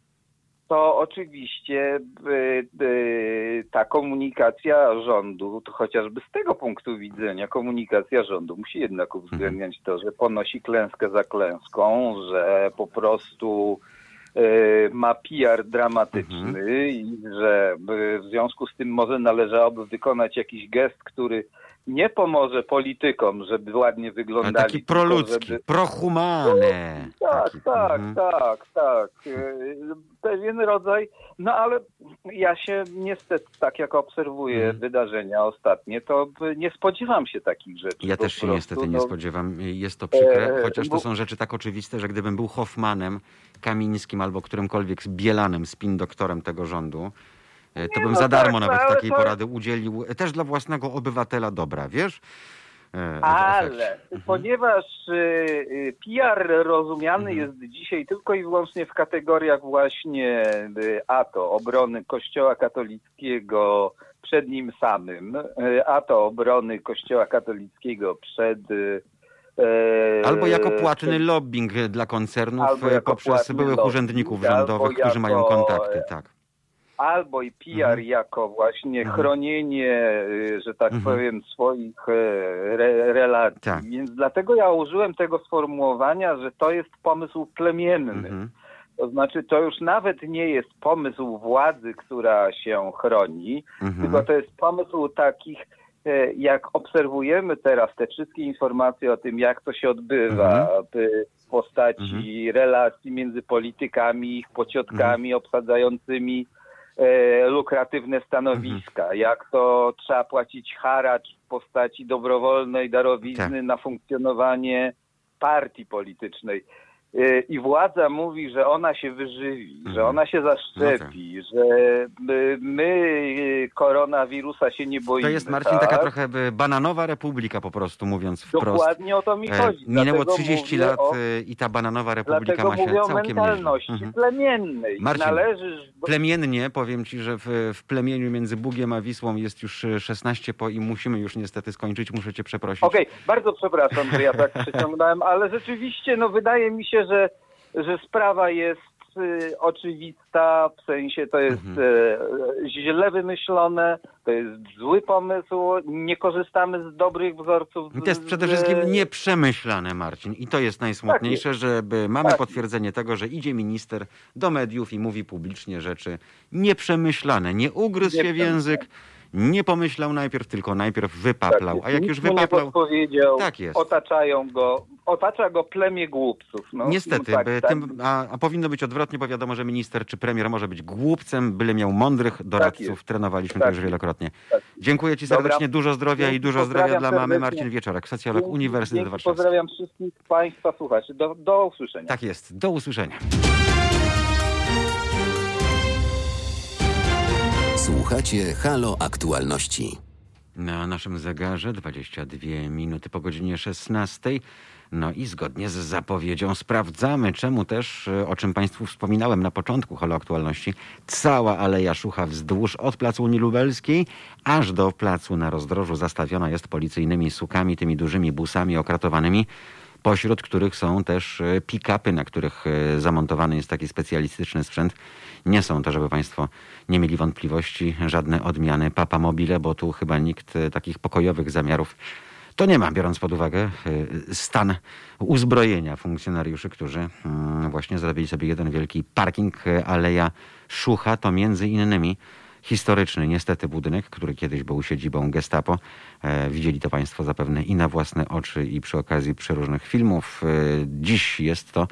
to oczywiście y, y, ta komunikacja rządu, to chociażby z tego punktu widzenia komunikacja rządu musi jednak uwzględniać to, że ponosi klęskę za klęską, że po prostu y, ma PR dramatyczny mhm. i że w związku z tym może należałoby wykonać jakiś gest, który nie pomoże politykom, żeby ładnie wyglądali. taki proludzki, żeby... prohumane. No, tak, taki. tak, mhm. tak, tak. Pewien rodzaj, no ale ja się niestety, tak jak obserwuję mhm. wydarzenia ostatnie, to nie spodziewam się takich rzeczy. Ja też się prostu, niestety no... nie spodziewam. Jest to przykre, e, chociaż to są rzeczy tak oczywiste, że gdybym był Hoffmanem, Kamińskim albo którymkolwiek Bielanem, spin doktorem tego rządu, to bym no za darmo tak, nawet takiej to... porady udzielił, e, też dla własnego obywatela dobra, wiesz? E, ale mhm. ponieważ PR rozumiany mhm. jest dzisiaj tylko i wyłącznie w kategoriach właśnie a to obrony Kościoła katolickiego przed nim samym, a to obrony Kościoła katolickiego przed Albo jako płatny lobbying dla koncernów poprzez byłych urzędnik, rządowych, którzy jako... mają kontakty, tak albo i PR mhm. jako właśnie mhm. chronienie, y, że tak mhm. powiem, swoich e, re, relacji. Tak. Więc dlatego ja użyłem tego sformułowania, że to jest pomysł plemienny. Mhm. To znaczy, to już nawet nie jest pomysł władzy, która się chroni, mhm. tylko to jest pomysł takich, e, jak obserwujemy teraz te wszystkie informacje o tym, jak to się odbywa mhm. w postaci relacji między politykami, ich pociotkami obsadzającymi e, lukratywne stanowiska, mhm. jak to trzeba płacić haracz w postaci dobrowolnej darowizny tak. na funkcjonowanie partii politycznej. Y, i władza mówi, że ona się wyżywi, Mhm. że ona się zaszczepi, że y, my y, koronawirusa się nie boimy. To jest, Marcin, tak? taka trochę bananowa republika po prostu, mówiąc wprost. Dokładnie o to mi E, chodzi. Minęło Dlatego 30 mówię lat o, y, i ta bananowa republika Dlatego ma się mówię o całkiem nieźle. mentalności Mhm. plemiennej. Marcin, Należysz. Plemiennie powiem ci, że w, w plemieniu między Bugiem a Wisłą jest już y, 16 po i musimy już niestety skończyć. Muszę cię przeprosić. Okej, bardzo przepraszam, że ja tak przyciągnąłem, ale rzeczywiście no wydaje mi się, że, że sprawa jest y, oczywista, w sensie to jest Mhm. y, źle wymyślone, to jest zły pomysł, nie korzystamy z dobrych wzorców. To jest przede wszystkim nieprzemyślane, Marcin. I to jest najsmutniejsze, że by- mamy Tak. potwierdzenie tego, że idzie minister do mediów i mówi publicznie rzeczy nieprzemyślane. Nie ugryzł się w język, nie pomyślał najpierw, tylko najpierw wypaplał. Tak A jak już nie wypaplał, Tak jest. otaczają go, otacza go plemię głupców. No, Niestety, tak, by tak. Tym, a, a powinno być odwrotnie, bo wiadomo, że minister czy premier może być głupcem, byle miał mądrych doradców. jest. Trenowaliśmy Tak to już wielokrotnie. Tak. Dziękuję Ci Dobra. serdecznie, dużo zdrowia i Dzięki, dużo zdrowia dla mamy. Marcin Wieczorek, socjolog Dzięki, Uniwersytet dzięki, Warszawski. Pozdrawiam wszystkich Państwa słuchaczy. Do, do usłyszenia. Tak jest, do usłyszenia. Słuchacie Halo Aktualności. Na naszym zegarze 22 minuty po godzinie 16. No i zgodnie z zapowiedzią sprawdzamy, czemu też, e, o czym Państwu wspominałem na początku Halo Aktualności, cała Aleja Szucha wzdłuż od Placu Unii Lubelskiej aż do Placu na Rozdrożu zastawiona jest policyjnymi sukami, tymi dużymi busami okratowanymi, pośród których są też e, pick-upy, na których e, zamontowany jest taki specjalistyczny sprzęt. Nie są to, żeby Państwo nie mieli wątpliwości, żadne odmiany Papa Mobile, bo tu chyba nikt e, takich pokojowych zamiarów to nie ma, biorąc pod uwagę stan uzbrojenia funkcjonariuszy, którzy mm, właśnie zrobili sobie jeden wielki parking Aleja Szucha. To między innymi historyczny niestety budynek, który kiedyś był siedzibą gestapo. E, Widzieli to Państwo zapewne i na własne oczy i przy okazji przeróżnych filmów. E, Dziś jest to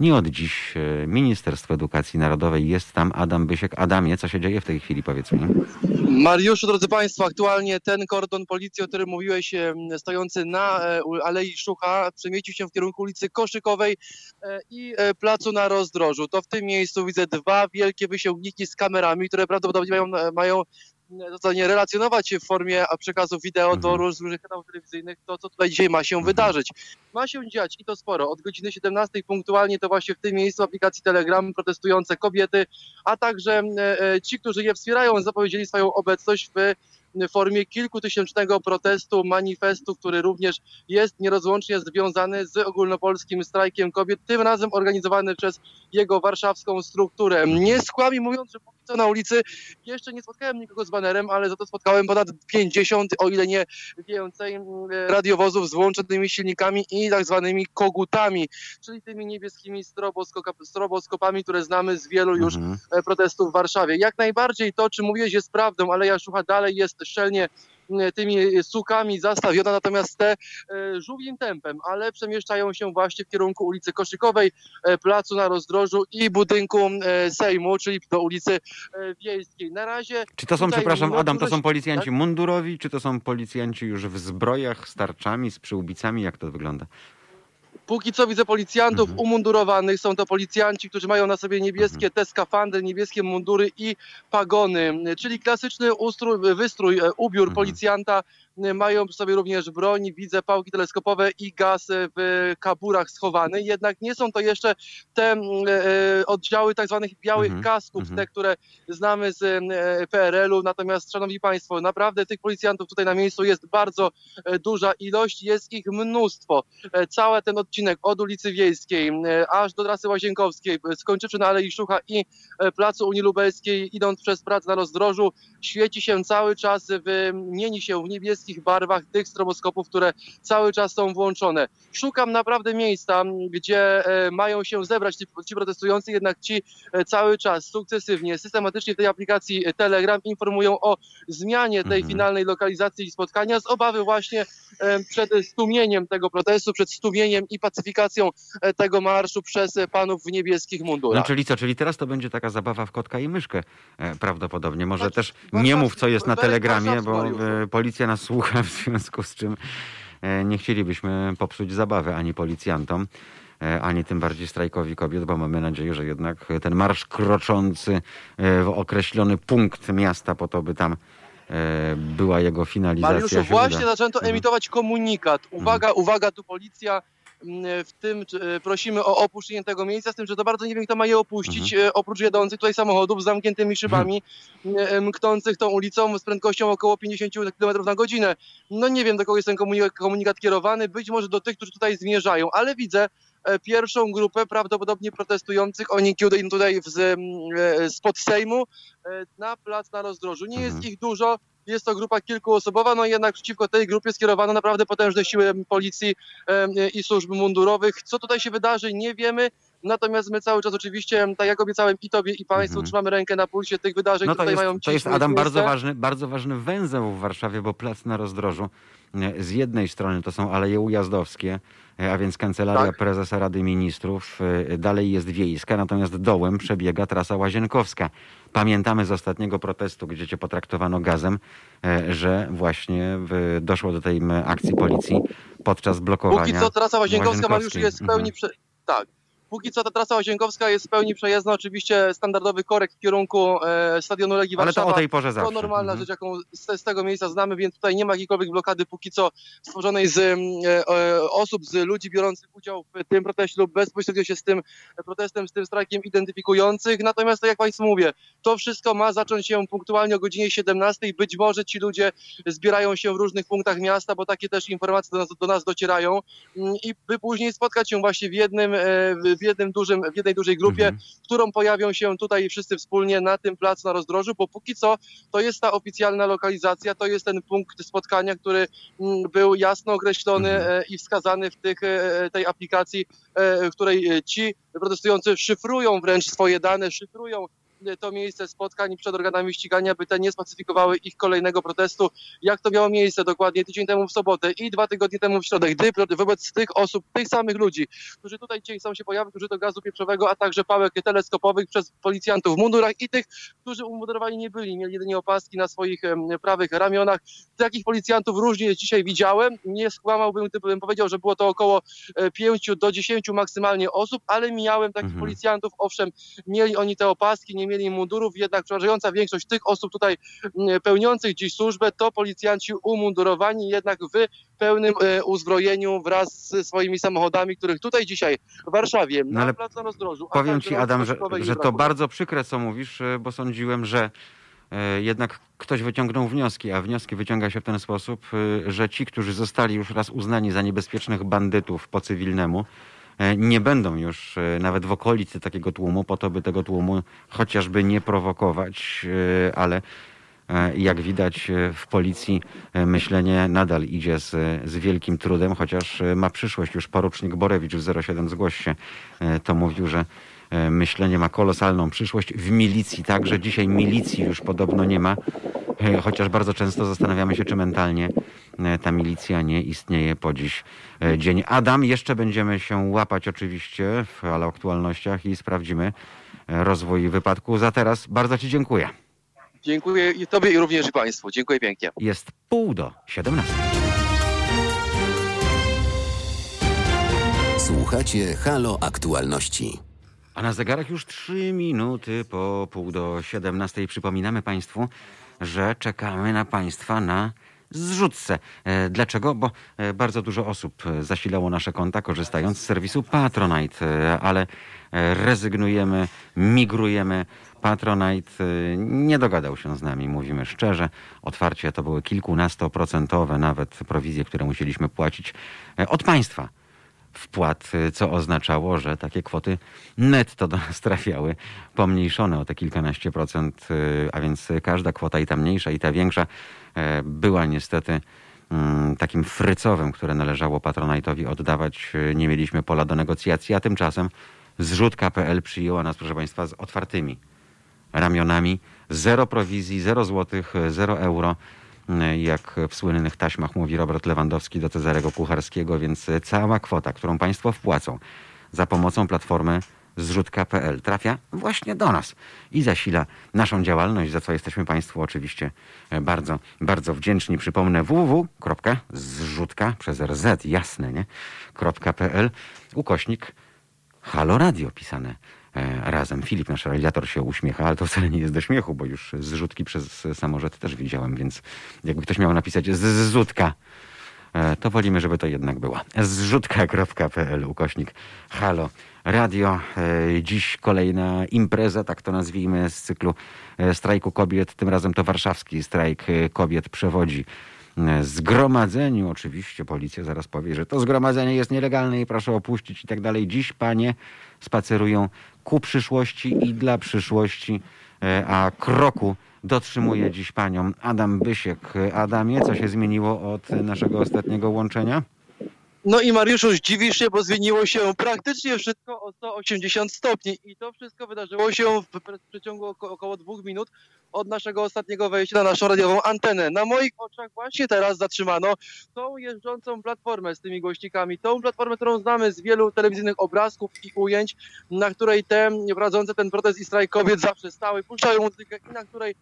nie od dziś e, Ministerstwo Edukacji Narodowej. Jest tam Adam Bysiek. Adamie, co się dzieje w tej chwili, powiedz mi? Mariuszu, drodzy Państwo, aktualnie ten kordon policji, o którym mówiłeś, em, stojący na e, Alei Szucha, przemieścił się w kierunku ulicy Koszykowej e, i e, placu na Rozdrożu. To w tym miejscu widzę dwa wielkie wysięgniki z kamerami, które prawdopodobnie mają, e, mają e, zostanie relacjonować w formie przekazu wideo do Mhm. różnych kanałów telewizyjnych to, co tutaj dzisiaj ma się wydarzyć. Ma się dziać i to sporo. Od godziny 17 punktualnie to właśnie w tym miejscu aplikacji Telegram protestujące kobiety, a także e, e, ci, którzy je wspierają, zapowiedzieli swoją obecność w formie kilkutysięcznego protestu, manifestu, który również jest nierozłącznie związany z ogólnopolskim strajkiem kobiet, tym razem organizowany przez jego warszawską strukturę. Nie skłami mówiąc, że co na ulicy jeszcze nie spotkałem nikogo z banerem, ale za to spotkałem ponad 50, o ile nie więcej, mm, radiowozów z włączonymi silnikami i tak zwanymi kogutami, czyli tymi niebieskimi stroboskopami, które znamy z wielu już Mhm. e, protestów w Warszawie. Jak najbardziej to, czy mówiłeś, jest prawdą, ale Jaszucha dalej jest szczelnie tymi sukami zastawiona, natomiast te e, żółwim tempem, ale przemieszczają się właśnie w kierunku ulicy Koszykowej, e, placu na rozdrożu i budynku e, Sejmu, czyli do ulicy e, Wiejskiej. Na razie Czy to są, przepraszam, Adam, to są policjanci tak? mundurowi, czy to są policjanci już w zbrojach, z tarczami, z przyłbicami? Jak to wygląda? Póki co widzę policjantów Mhm. umundurowanych. Są to policjanci, którzy mają na sobie niebieskie Mhm. te skafandry, niebieskie mundury i pagony, czyli klasyczny ustrój, wystrój, e, ubiór Mhm. policjanta. E, Mają przy sobie również broń, widzę pałki teleskopowe i gaz e, w kaburach schowany. Jednak nie są to jeszcze te mm, e, oddziały tak zwanych białych Mhm. kasków, Mhm. te, które znamy z e, PRL-u. Natomiast, szanowni państwo, naprawdę tych policjantów tutaj na miejscu jest bardzo e, duża ilość, jest ich mnóstwo e, cały ten odcinek od ulicy Wiejskiej e, aż do trasy Łazienkowskiej, e, skończywszy na Alei Szucha i e, Placu Unii Lubelskiej, idąc przez plac na rozdrożu, świeci się cały czas, w, mieni się w niebieskich barwach tych stroboskopów, które cały czas są włączone. Szukam naprawdę miejsca, gdzie e, mają się zebrać ci, ci protestujący, jednak ci e, cały czas sukcesywnie, systematycznie w tej aplikacji e, Telegram informują o zmianie tej Mhm. finalnej lokalizacji spotkania z obawy właśnie przed stłumieniem tego protestu, przed stłumieniem i pacyfikacją tego marszu przez panów w niebieskich No mundurach. czyli co, czyli teraz to będzie taka zabawa w kotka i myszkę prawdopodobnie. Może Znaczy, też nie mów, co jest na telegramie, bo policja nas słucha, w związku z czym e, nie chcielibyśmy popsuć zabawy ani policjantom. e, ani tym bardziej strajkowi kobiet, bo mamy nadzieję, że jednak ten marsz kroczący e, w określony punkt miasta po to, by tam była jego finalizacja. Mariuszu, właśnie uda. zaczęto Mhm. emitować komunikat. Uwaga, uwaga, tu policja. W tym e, prosimy o opuszczenie tego miejsca, z tym, że to bardzo nie wiem, kto ma je opuścić, Mhm. e, oprócz jadących tutaj samochodów z zamkniętymi szybami, e, mknących tą ulicą z prędkością około 50 km na godzinę. No nie wiem, do kogo jest ten komunikat, komunikat kierowany, być może do tych, którzy tutaj zmierzają, ale widzę pierwszą grupę prawdopodobnie protestujących. Oni tutaj z, spod Sejmu na plac na rozdrożu. Nie jest Mhm. ich dużo, jest to grupa kilkuosobowa, no jednak przeciwko tej grupie skierowano naprawdę potężne siły policji i służb mundurowych. Co tutaj się wydarzy, nie wiemy. Natomiast my cały czas oczywiście, tak jak obiecałem i tobie i państwu, Mhm. trzymamy rękę na pulsie tych wydarzeń, No które to tutaj jest, mają to jest Adam miejsce. bardzo ważny, bardzo ważny węzeł w Warszawie, bo plac na rozdrożu e, z jednej strony to są Aleje Ujazdowskie, e, a więc Kancelaria Tak. Prezesa Rady Ministrów, e, dalej jest Wiejska, natomiast dołem przebiega trasa Łazienkowska. Pamiętamy z ostatniego protestu, gdzie cię potraktowano gazem, e, że właśnie doszło do tej akcji policji podczas blokowania Póki co trasa Łazienkowska, Mariusz, Łazienkowskiej. jest w pełni... Prze... Tak. Póki co ta trasa Łazienkowska jest w pełni przejezdna. Oczywiście standardowy korek w kierunku e, stadionu Legii Ale to Warszawa. o tej porze To zawsze. normalna Mhm. rzecz, jaką z, z tego miejsca znamy, więc tutaj nie ma jakiejkolwiek blokady póki co stworzonej z mm, e, e, osób, z ludzi biorących udział w tym proteście lub bezpośrednio się z tym protestem, z tym strajkiem identyfikujących. Natomiast, tak jak Państwu mówię, to wszystko ma zacząć się punktualnie o godzinie 17. Być może ci ludzie zbierają się w różnych punktach miasta, bo takie też informacje do nas, do nas docierają Mm, i by później spotkać się właśnie w jednym, e, w jednym dużym, w jednej dużej grupie, Mhm. którą pojawią się tutaj wszyscy wspólnie na tym placu na rozdrożu, bo póki co to jest ta oficjalna lokalizacja, to jest ten punkt spotkania, który mm, był jasno określony Mhm. e, i wskazany w tych, e, tej aplikacji, e, w której e, ci protestujący szyfrują wręcz swoje dane, szyfrują e, to miejsce spotkań przed organami ścigania, by te nie spacyfikowały ich kolejnego protestu, jak to miało miejsce dokładnie tydzień temu w sobotę i dwa tygodnie temu w środę, gdy wobec tych osób, tych samych ludzi, którzy tutaj dzisiaj chcą się pojawić, użyto gazu pieprzowego, a także pałek teleskopowych przez policjantów w mundurach i tych, którzy umundurowani nie byli, mieli jedynie opaski na swoich prawych ramionach. Takich policjantów różnie dzisiaj widziałem. Nie skłamałbym, gdybym powiedział, że było to około 5 do 10 maksymalnie osób, ale mijałem takich Mhm. policjantów. Owszem, mieli oni te opaski, nie mieli mundurów, jednak przeważająca większość tych osób tutaj m, pełniących dziś służbę to policjanci umundurowani, jednak w pełnym e, uzbrojeniu wraz ze swoimi samochodami, których tutaj dzisiaj w Warszawie No na placu rozdrożu. Powiem ci, Adam, że, że to bardzo przykre, co mówisz, e, bo sądziłem, że e, jednak ktoś wyciągnął wnioski, a wnioski wyciąga się w ten sposób, że ci, którzy zostali już raz uznani za niebezpiecznych bandytów po cywilnemu, nie będą już e, nawet w okolicy takiego tłumu, po to, by tego tłumu chociażby nie prowokować, e, ale e, jak widać e, w policji e, myślenie nadal idzie z, z wielkim trudem, chociaż e, ma przyszłość. Już porucznik Borewicz w 07 zgłoś się e, to mówił, że e, myślenie ma kolosalną przyszłość. W milicji także. Dzisiaj milicji już podobno nie ma, e, chociaż bardzo często zastanawiamy się, czy mentalnie e, ta milicja nie istnieje po dziś e, dzień. Adam, jeszcze będziemy się łapać oczywiście w aktualnościach i sprawdzimy e, rozwój wypadku. Za teraz bardzo Ci dziękuję. Dziękuję i Tobie i również i Państwu. Dziękuję pięknie. Jest pół do 17. Słuchacie Halo Aktualności. A na zegarach już 3 minuty po pół do 17. Przypominamy Państwu, że czekamy na Państwa na zrzutce. E, Dlaczego? Bo e, bardzo dużo osób e, zasilało nasze konta korzystając z serwisu Patronite, ale rezygnujemy, migrujemy. Patronite nie dogadał się z nami, mówimy szczerze. Otwarcie to były kilkunastoprocentowe nawet prowizje, które musieliśmy płacić od państwa wpłat, co oznaczało, że takie kwoty netto do nas trafiały, pomniejszone o te kilkanaście procent, a więc każda kwota i ta mniejsza, i ta większa była niestety mm, takim frycowym, które należało Patronite'owi oddawać. Y, Nie mieliśmy pola do negocjacji, a tymczasem zrzutka.pl przyjęła nas, proszę Państwa, z otwartymi ramionami. Zero prowizji, zero złotych, zero euro. Jak w słynnych taśmach mówi Robert Lewandowski do Cezarego Kucharskiego, więc cała kwota, którą Państwo wpłacą za pomocą platformy zrzutka.pl trafia właśnie do nas i zasila naszą działalność, za co jesteśmy Państwu oczywiście bardzo, bardzo wdzięczni. Przypomnę www.zrzutka przez RZ, jasne, nie? .pl ukośnik Halo Radio pisane e, razem. Filip, nasz realizator, się uśmiecha, ale to wcale nie jest do śmiechu, bo już zrzutki przez samorzet też widziałem, więc jakby ktoś miał napisać zrzutka, e, to wolimy, żeby to jednak była. zrzutka.pl ukośnik halo radio. E, dziś kolejna impreza, tak to nazwijmy, z cyklu strajku kobiet. Tym razem to warszawski strajk kobiet przewodzi zgromadzeniu. Oczywiście policja zaraz powie, że to zgromadzenie jest nielegalne i proszę opuścić i tak dalej. Dziś panie spacerują ku przyszłości i dla przyszłości, e, a kroku dotrzymuje dziś panią Adam Bysiek. Adamie, co się zmieniło od naszego ostatniego łączenia? No i Mariuszu, zdziwisz się, bo zmieniło się praktycznie wszystko o 180 stopni i to wszystko wydarzyło się w przeciągu około dwóch minut od naszego ostatniego wejścia na naszą radiową antenę. Na moich oczach właśnie teraz zatrzymano tą jeżdżącą platformę z tymi głośnikami, tą platformę, którą znamy z wielu telewizyjnych obrazków i ujęć, na której te prowadzące ten protest i strajk kobiet zawsze stały, puszczają muzykę i na której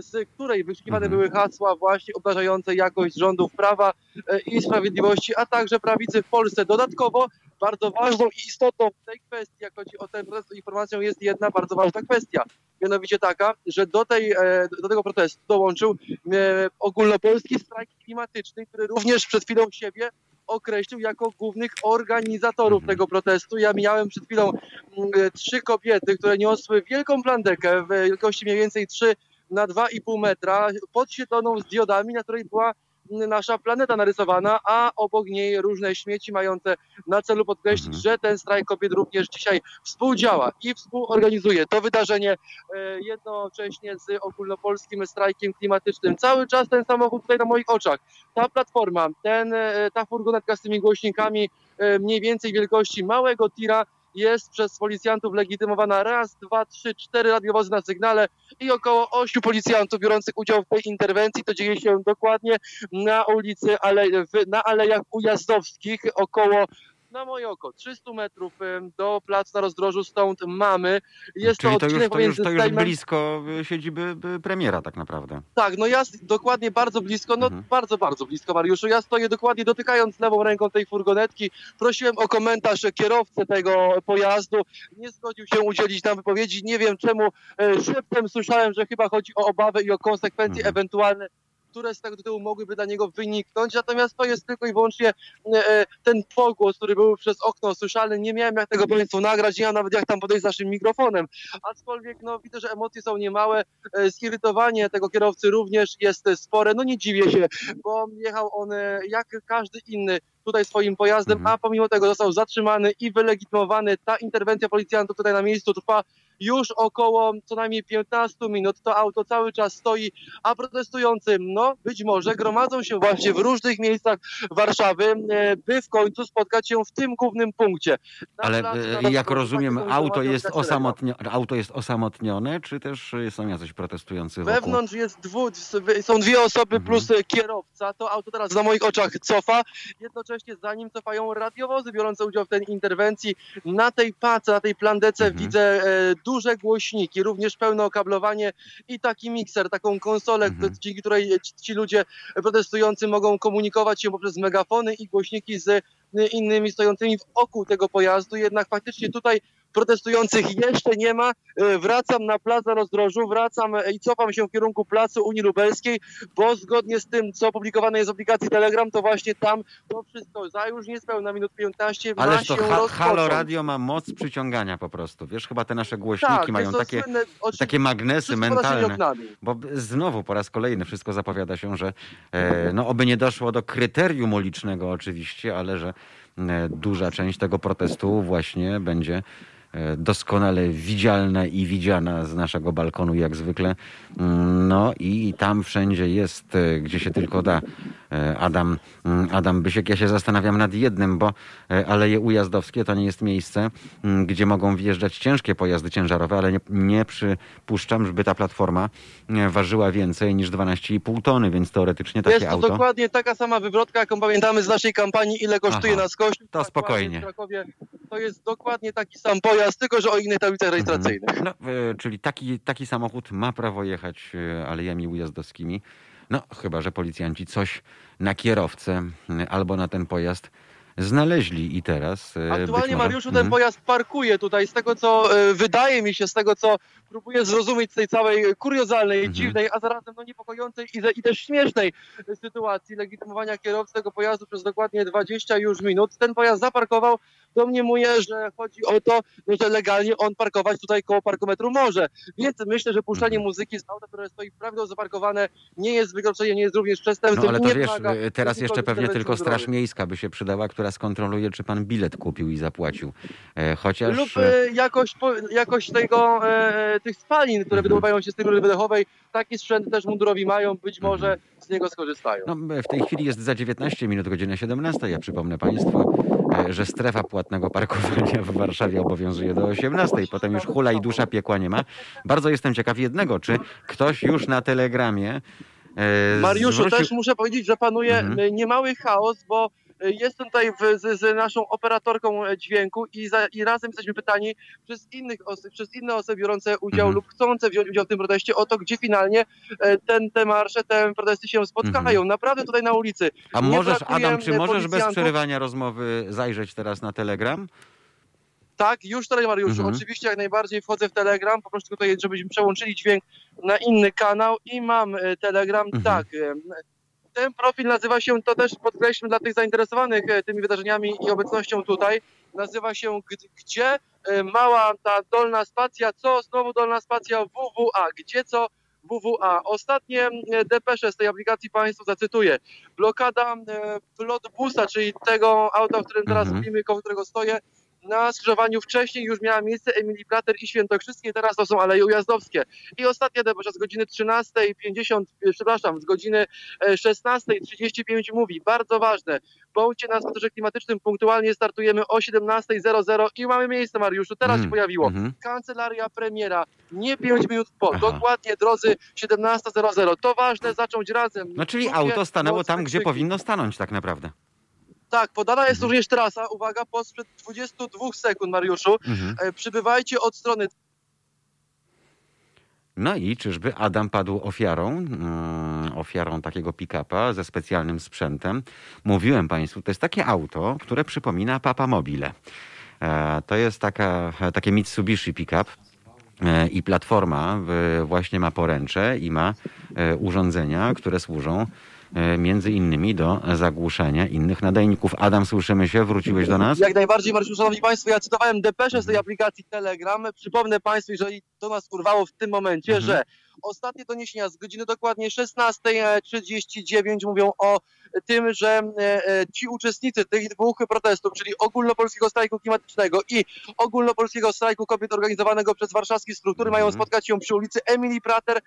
z której wyszukiwane mhm. były hasła właśnie obdarzające jakość rządów prawa e, i sprawiedliwości, a także prawicy w Polsce. Dodatkowo bardzo ważną i istotną w tej kwestii, jak chodzi o tę informację, jest jedna bardzo ważna kwestia. Mianowicie taka, że do, tej, e, do tego protestu dołączył e, ogólnopolski strajk klimatyczny, który również przed chwilą siebie określił jako głównych organizatorów mhm. tego protestu. Ja miałem przed chwilą mm, trzy kobiety, które niosły wielką plandekę w wielkości mniej więcej 3 na 2,5 metra, podświetloną z diodami, na której była nasza planeta narysowana, a obok niej różne śmieci mające na celu podkreślić, mhm. że ten strajk kobiet również dzisiaj współdziała i współorganizuje to wydarzenie e, jednocześnie z ogólnopolskim strajkiem klimatycznym. Cały czas ten samochód tutaj na moich oczach, ta platforma, ten, e, ta furgonetka z tymi głośnikami e, mniej więcej wielkości małego tira jest przez policjantów legitymowana raz, dwa, trzy, cztery radiowozy na sygnale i około ośmiu policjantów biorących udział w tej interwencji. To dzieje się dokładnie na ulicy, ale, na Alejach Ujazdowskich, około na moje oko 300 metrów do placu na rozdrożu, stąd mamy. Jest Czyli to, to już, to już, to już blisko y, siedziby y, premiera tak naprawdę. Tak, no ja dokładnie bardzo blisko, no mhm. bardzo, bardzo blisko Mariuszu. Ja stoję dokładnie dotykając lewą ręką tej furgonetki. Prosiłem o komentarz kierowcę tego pojazdu. Nie zgodził się udzielić nam wypowiedzi. Nie wiem czemu e, szeptem słyszałem, że chyba chodzi o obawę i o konsekwencje mhm. ewentualne które z tego tytułu mogłyby dla niego wyniknąć. Natomiast to jest tylko i wyłącznie e, e, ten pogłos, który był przez okno słyszalny. Nie miałem jak tego Państwu nagrać, nie mam nawet jak tam podejść z naszym mikrofonem. Aczkolwiek no, widzę, że emocje są niemałe. E, zirytowanie tego kierowcy również jest spore. No nie dziwię się, bo jechał on jak każdy inny tutaj swoim pojazdem, mhm. a pomimo tego został zatrzymany i wylegitymowany. Ta interwencja policjantów tutaj na miejscu trwa już około co najmniej 15 minut. To auto cały czas stoi, a protestujący, no być może gromadzą się właśnie w różnych miejscach Warszawy, e, by w końcu spotkać się w tym głównym punkcie. Na Ale placu, jak rozumiem, auto jest, osamotnione, auto jest osamotnione, czy też są jacyś protestujący wokół? Wewnątrz jest dwu, są dwie osoby mhm. plus kierowca. To auto teraz na moich oczach cofa. Jednocześnie za nim cofają radiowozy biorące udział w tej interwencji. Na tej pace, na tej plandece mhm. widzę e, duże głośniki, również pełne okablowanie i taki mikser, taką konsolę, mhm. dzięki której ci ludzie protestujący mogą komunikować się poprzez megafony i głośniki z innymi stojącymi wokół tego pojazdu. Jednak faktycznie tutaj protestujących jeszcze nie ma. E, wracam na plac na rozdrożu, wracam e, i cofam się w kierunku placu Unii Lubelskiej, bo zgodnie z tym, co opublikowane jest w aplikacji Telegram, to właśnie tam to wszystko za już niespełna minut 15 Ale to ha Halo Radio ma moc przyciągania po prostu. Wiesz, chyba te nasze głośniki tak, mają takie, słynne, takie magnesy mentalne. Bo znowu po raz kolejny wszystko zapowiada się, że e, no oby nie doszło do kryterium ulicznego oczywiście, ale że e, duża część tego protestu właśnie będzie doskonale widzialna i widziana z naszego balkonu jak zwykle. Mm, no i tam wszędzie jest, e, gdzie się tylko da. E, Adam, mm, Adam Bysiek. Ja się zastanawiam nad jednym, bo Aleje Ujazdowskie to nie jest miejsce, mm, gdzie mogą wjeżdżać ciężkie pojazdy ciężarowe, ale nie, nie przypuszczam, żeby ta platforma ważyła więcej niż 12,5 tony, więc teoretycznie takie jest to auto... dokładnie taka sama wywrotka, jaką pamiętamy z naszej kampanii, ile kosztuje Aha, nas kościół. To spokojnie. To jest dokładnie taki sam pojazd pojazd, tylko że o innej tablicach mhm. rejestracyjnych. No, e, czyli taki, taki samochód ma prawo jechać e, alejami ujazdowskimi. No, chyba, że policjanci coś na kierowcę e, albo na ten pojazd znaleźli i teraz. Aktualnie, Mariuszu, ten Mhm. pojazd parkuje tutaj. Z tego, co wydaje mi się, z tego, co próbuję zrozumieć z tej całej kuriozalnej, Mhm. dziwnej, a zarazem no, niepokojącej i, i też śmiesznej sytuacji legitymowania kierowcy tego pojazdu przez dokładnie 20 już minut. Ten pojazd zaparkował. Domniemuję, że chodzi o to, no, że legalnie on parkować tutaj koło parkometru może. Więc myślę, że puszczanie Mhm. muzyki z auta, które stoi prawidłowo zaparkowane, nie jest wykroczeniem, nie jest również przestępstwem. No ale to wiesz, e, teraz jeszcze pewnie tylko Straż mundurowej. Miejska by się przydała, która skontroluje, czy pan bilet kupił i zapłacił. E, Chociaż. Lub e, e, jakość, po, jakość tego, e, tych spalin, które Mhm. wydobywają się z tej rury wydechowej, taki sprzęt też mundurowi mają, być Mhm. może z niego skorzystają. No, w tej chwili jest za 19 minut, godzina 17. Ja przypomnę Państwu, e, że strefa płatnego parkowania w Warszawie obowiązuje do 18. Potem już hula i dusza piekła nie ma. Bardzo jestem ciekaw jednego, czy ktoś już na telegramie. e, Mariuszu, zwrócił- też muszę powiedzieć, że panuje Mhm. niemały chaos, bo e, jestem tutaj w, z, z naszą operatorką e, dźwięku i, za, i razem jesteśmy pytani przez, innych osób, przez inne osoby biorące udział Mhm. lub chcące wziąć udział w tym proteście o to, gdzie finalnie e, ten, te marsze, te protesty się spotkają. Mhm. Naprawdę tutaj na ulicy. A nie możesz, Adam, czy możesz bez przerywania rozmowy zajrzeć teraz na telegram? Tak, już tutaj Mariuszu, Mhm. oczywiście jak najbardziej wchodzę w Telegram, po prostu tutaj, żebyśmy przełączyli dźwięk na inny kanał i mam Telegram, Mhm. tak. Ten profil nazywa się, to też podkreślmy dla tych zainteresowanych e, tymi wydarzeniami i obecnością tutaj, nazywa się Gdzie e, mała ta dolna spacja, co znowu dolna spacja WWA, gdzie co WWA. Ostatnie e, depesze z tej aplikacji Państwu zacytuję. Blokada Flotbusa, czyli tego auta, w którym teraz Mhm. mówimy, koło którego stoję, na skrzyżowaniu wcześniej już miała miejsce Emilii Plater i Świętokrzyskie, teraz to są Aleje Ujazdowskie. I ostatnia debesza z godziny 13.50, e, przepraszam, z godziny e, 16.35 mówi, bardzo ważne, bądźcie na spacerze klimatycznym, punktualnie startujemy o 17.00 i mamy miejsce, Mariuszu, teraz się Mm, pojawiło. mhm. Kancelaria premiera, nie 5 minut po, Aha. dokładnie, drodzy, 17.00. To ważne, zacząć razem. No czyli Krótkie, auto stanęło tam, gdzie powinno stanąć tak naprawdę. Tak, podana jest Mhm. również trasa, uwaga, po sprzed 22 sekund, Mariuszu. Mhm. E, Przybywajcie od strony No i czyżby Adam padł ofiarą, mm, ofiarą takiego pick-upa ze specjalnym sprzętem. Mówiłem Państwu, to jest takie auto, które przypomina Papa Mobile. E, To jest taka, takie Mitsubishi pick-up. I platforma właśnie ma poręcze i ma urządzenia, które służą między innymi do zagłuszania innych nadajników. Adam, słyszymy się? Wróciłeś do nas? Jak najbardziej, Mariuszu, Szanowni Państwo, ja cytowałem depeszę z tej aplikacji Telegram. Przypomnę Państwu, jeżeli to nas urwało w tym momencie, Mhm. że ostatnie doniesienia z godziny dokładnie 16.39 mówią o tym, że e, e, ci uczestnicy tych dwóch protestów, czyli ogólnopolskiego strajku klimatycznego i ogólnopolskiego strajku kobiet organizowanego przez warszawskie struktury, mają Mhm. spotkać się przy ulicy Emilii Prater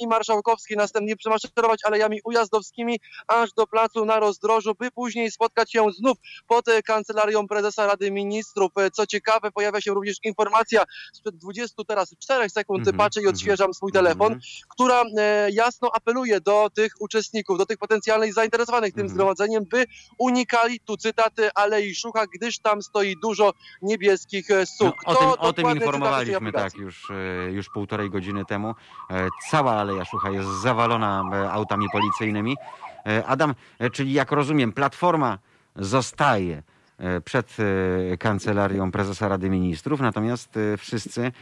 i Marszałkowskiej, następnie przemaszerować alejami ujazdowskimi aż do placu na rozdrożu, by później spotkać się znów pod kancelarią prezesa Rady Ministrów. Co ciekawe, pojawia się również informacja sprzed 20 teraz 4 sekund, Mhm, patrzę i mhm, odświeżam swój telefon, Mhm. która e, jasno apeluje do tych uczestników, do tych potencjalnych zainteresowanych tym Mhm. zgromadzeniem, by unikali, tu cytaty, Alei Szucha, gdyż tam stoi dużo niebieskich e, No, suk. o, To tym, o tym informowaliśmy tak już, e, już półtorej godziny temu. E, Cała Aleja Szucha jest zawalona autami policyjnymi. Adam, czyli jak rozumiem, Platforma zostaje przed kancelarią prezesa Rady Ministrów, natomiast wszyscy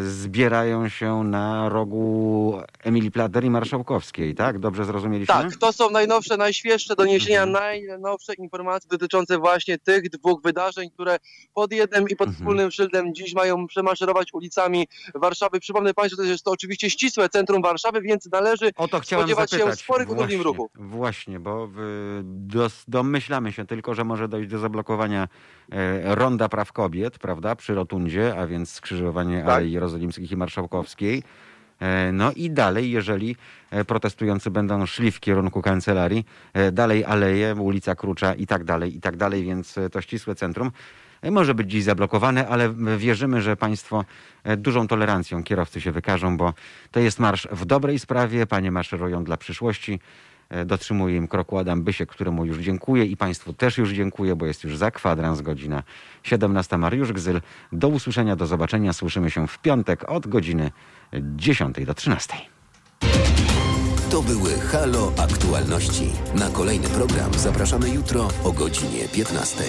zbierają się na rogu Emilii Plater i Marszałkowskiej, tak? Dobrze zrozumieliśmy? Tak, to są najnowsze, najświeższe doniesienia, Mhm. najnowsze informacje dotyczące właśnie tych dwóch wydarzeń, które pod jednym i pod Mhm. wspólnym szyldem dziś mają przemaszerować ulicami Warszawy. Przypomnę Państwu, że jest to oczywiście ścisłe centrum Warszawy, więc należy O to chciałem spodziewać się zapytać. sporych utrudnień w Właśnie, ruchu. Właśnie, bo w, dos, domyślamy się tylko, że może dojść do zablokowania e, Ronda Praw Kobiet, prawda, przy Rotundzie, a więc skrzyżowanie Tak. Alei Jerozolimskich i Marszałkowskiej. E, No i dalej, jeżeli e, protestujący będą szli w kierunku kancelarii, e, dalej aleje, ulica Krucza i tak dalej, i tak dalej, więc to ścisłe centrum może być dziś zablokowane, ale wierzymy, że państwo dużą tolerancją kierowcy się wykażą, bo to jest marsz w dobrej sprawie, panie maszerują dla przyszłości. E, Dotrzymuje im kroku Adam Bysiek, któremu już dziękuję i Państwu też już dziękuję, bo jest już za kwadrans godzina 17. Mariusz Gzyl. Do usłyszenia, do zobaczenia. Słyszymy się w piątek od godziny 10 do 13. Tu To były Halo Aktualności. Na kolejny program zapraszamy jutro o godzinie 15.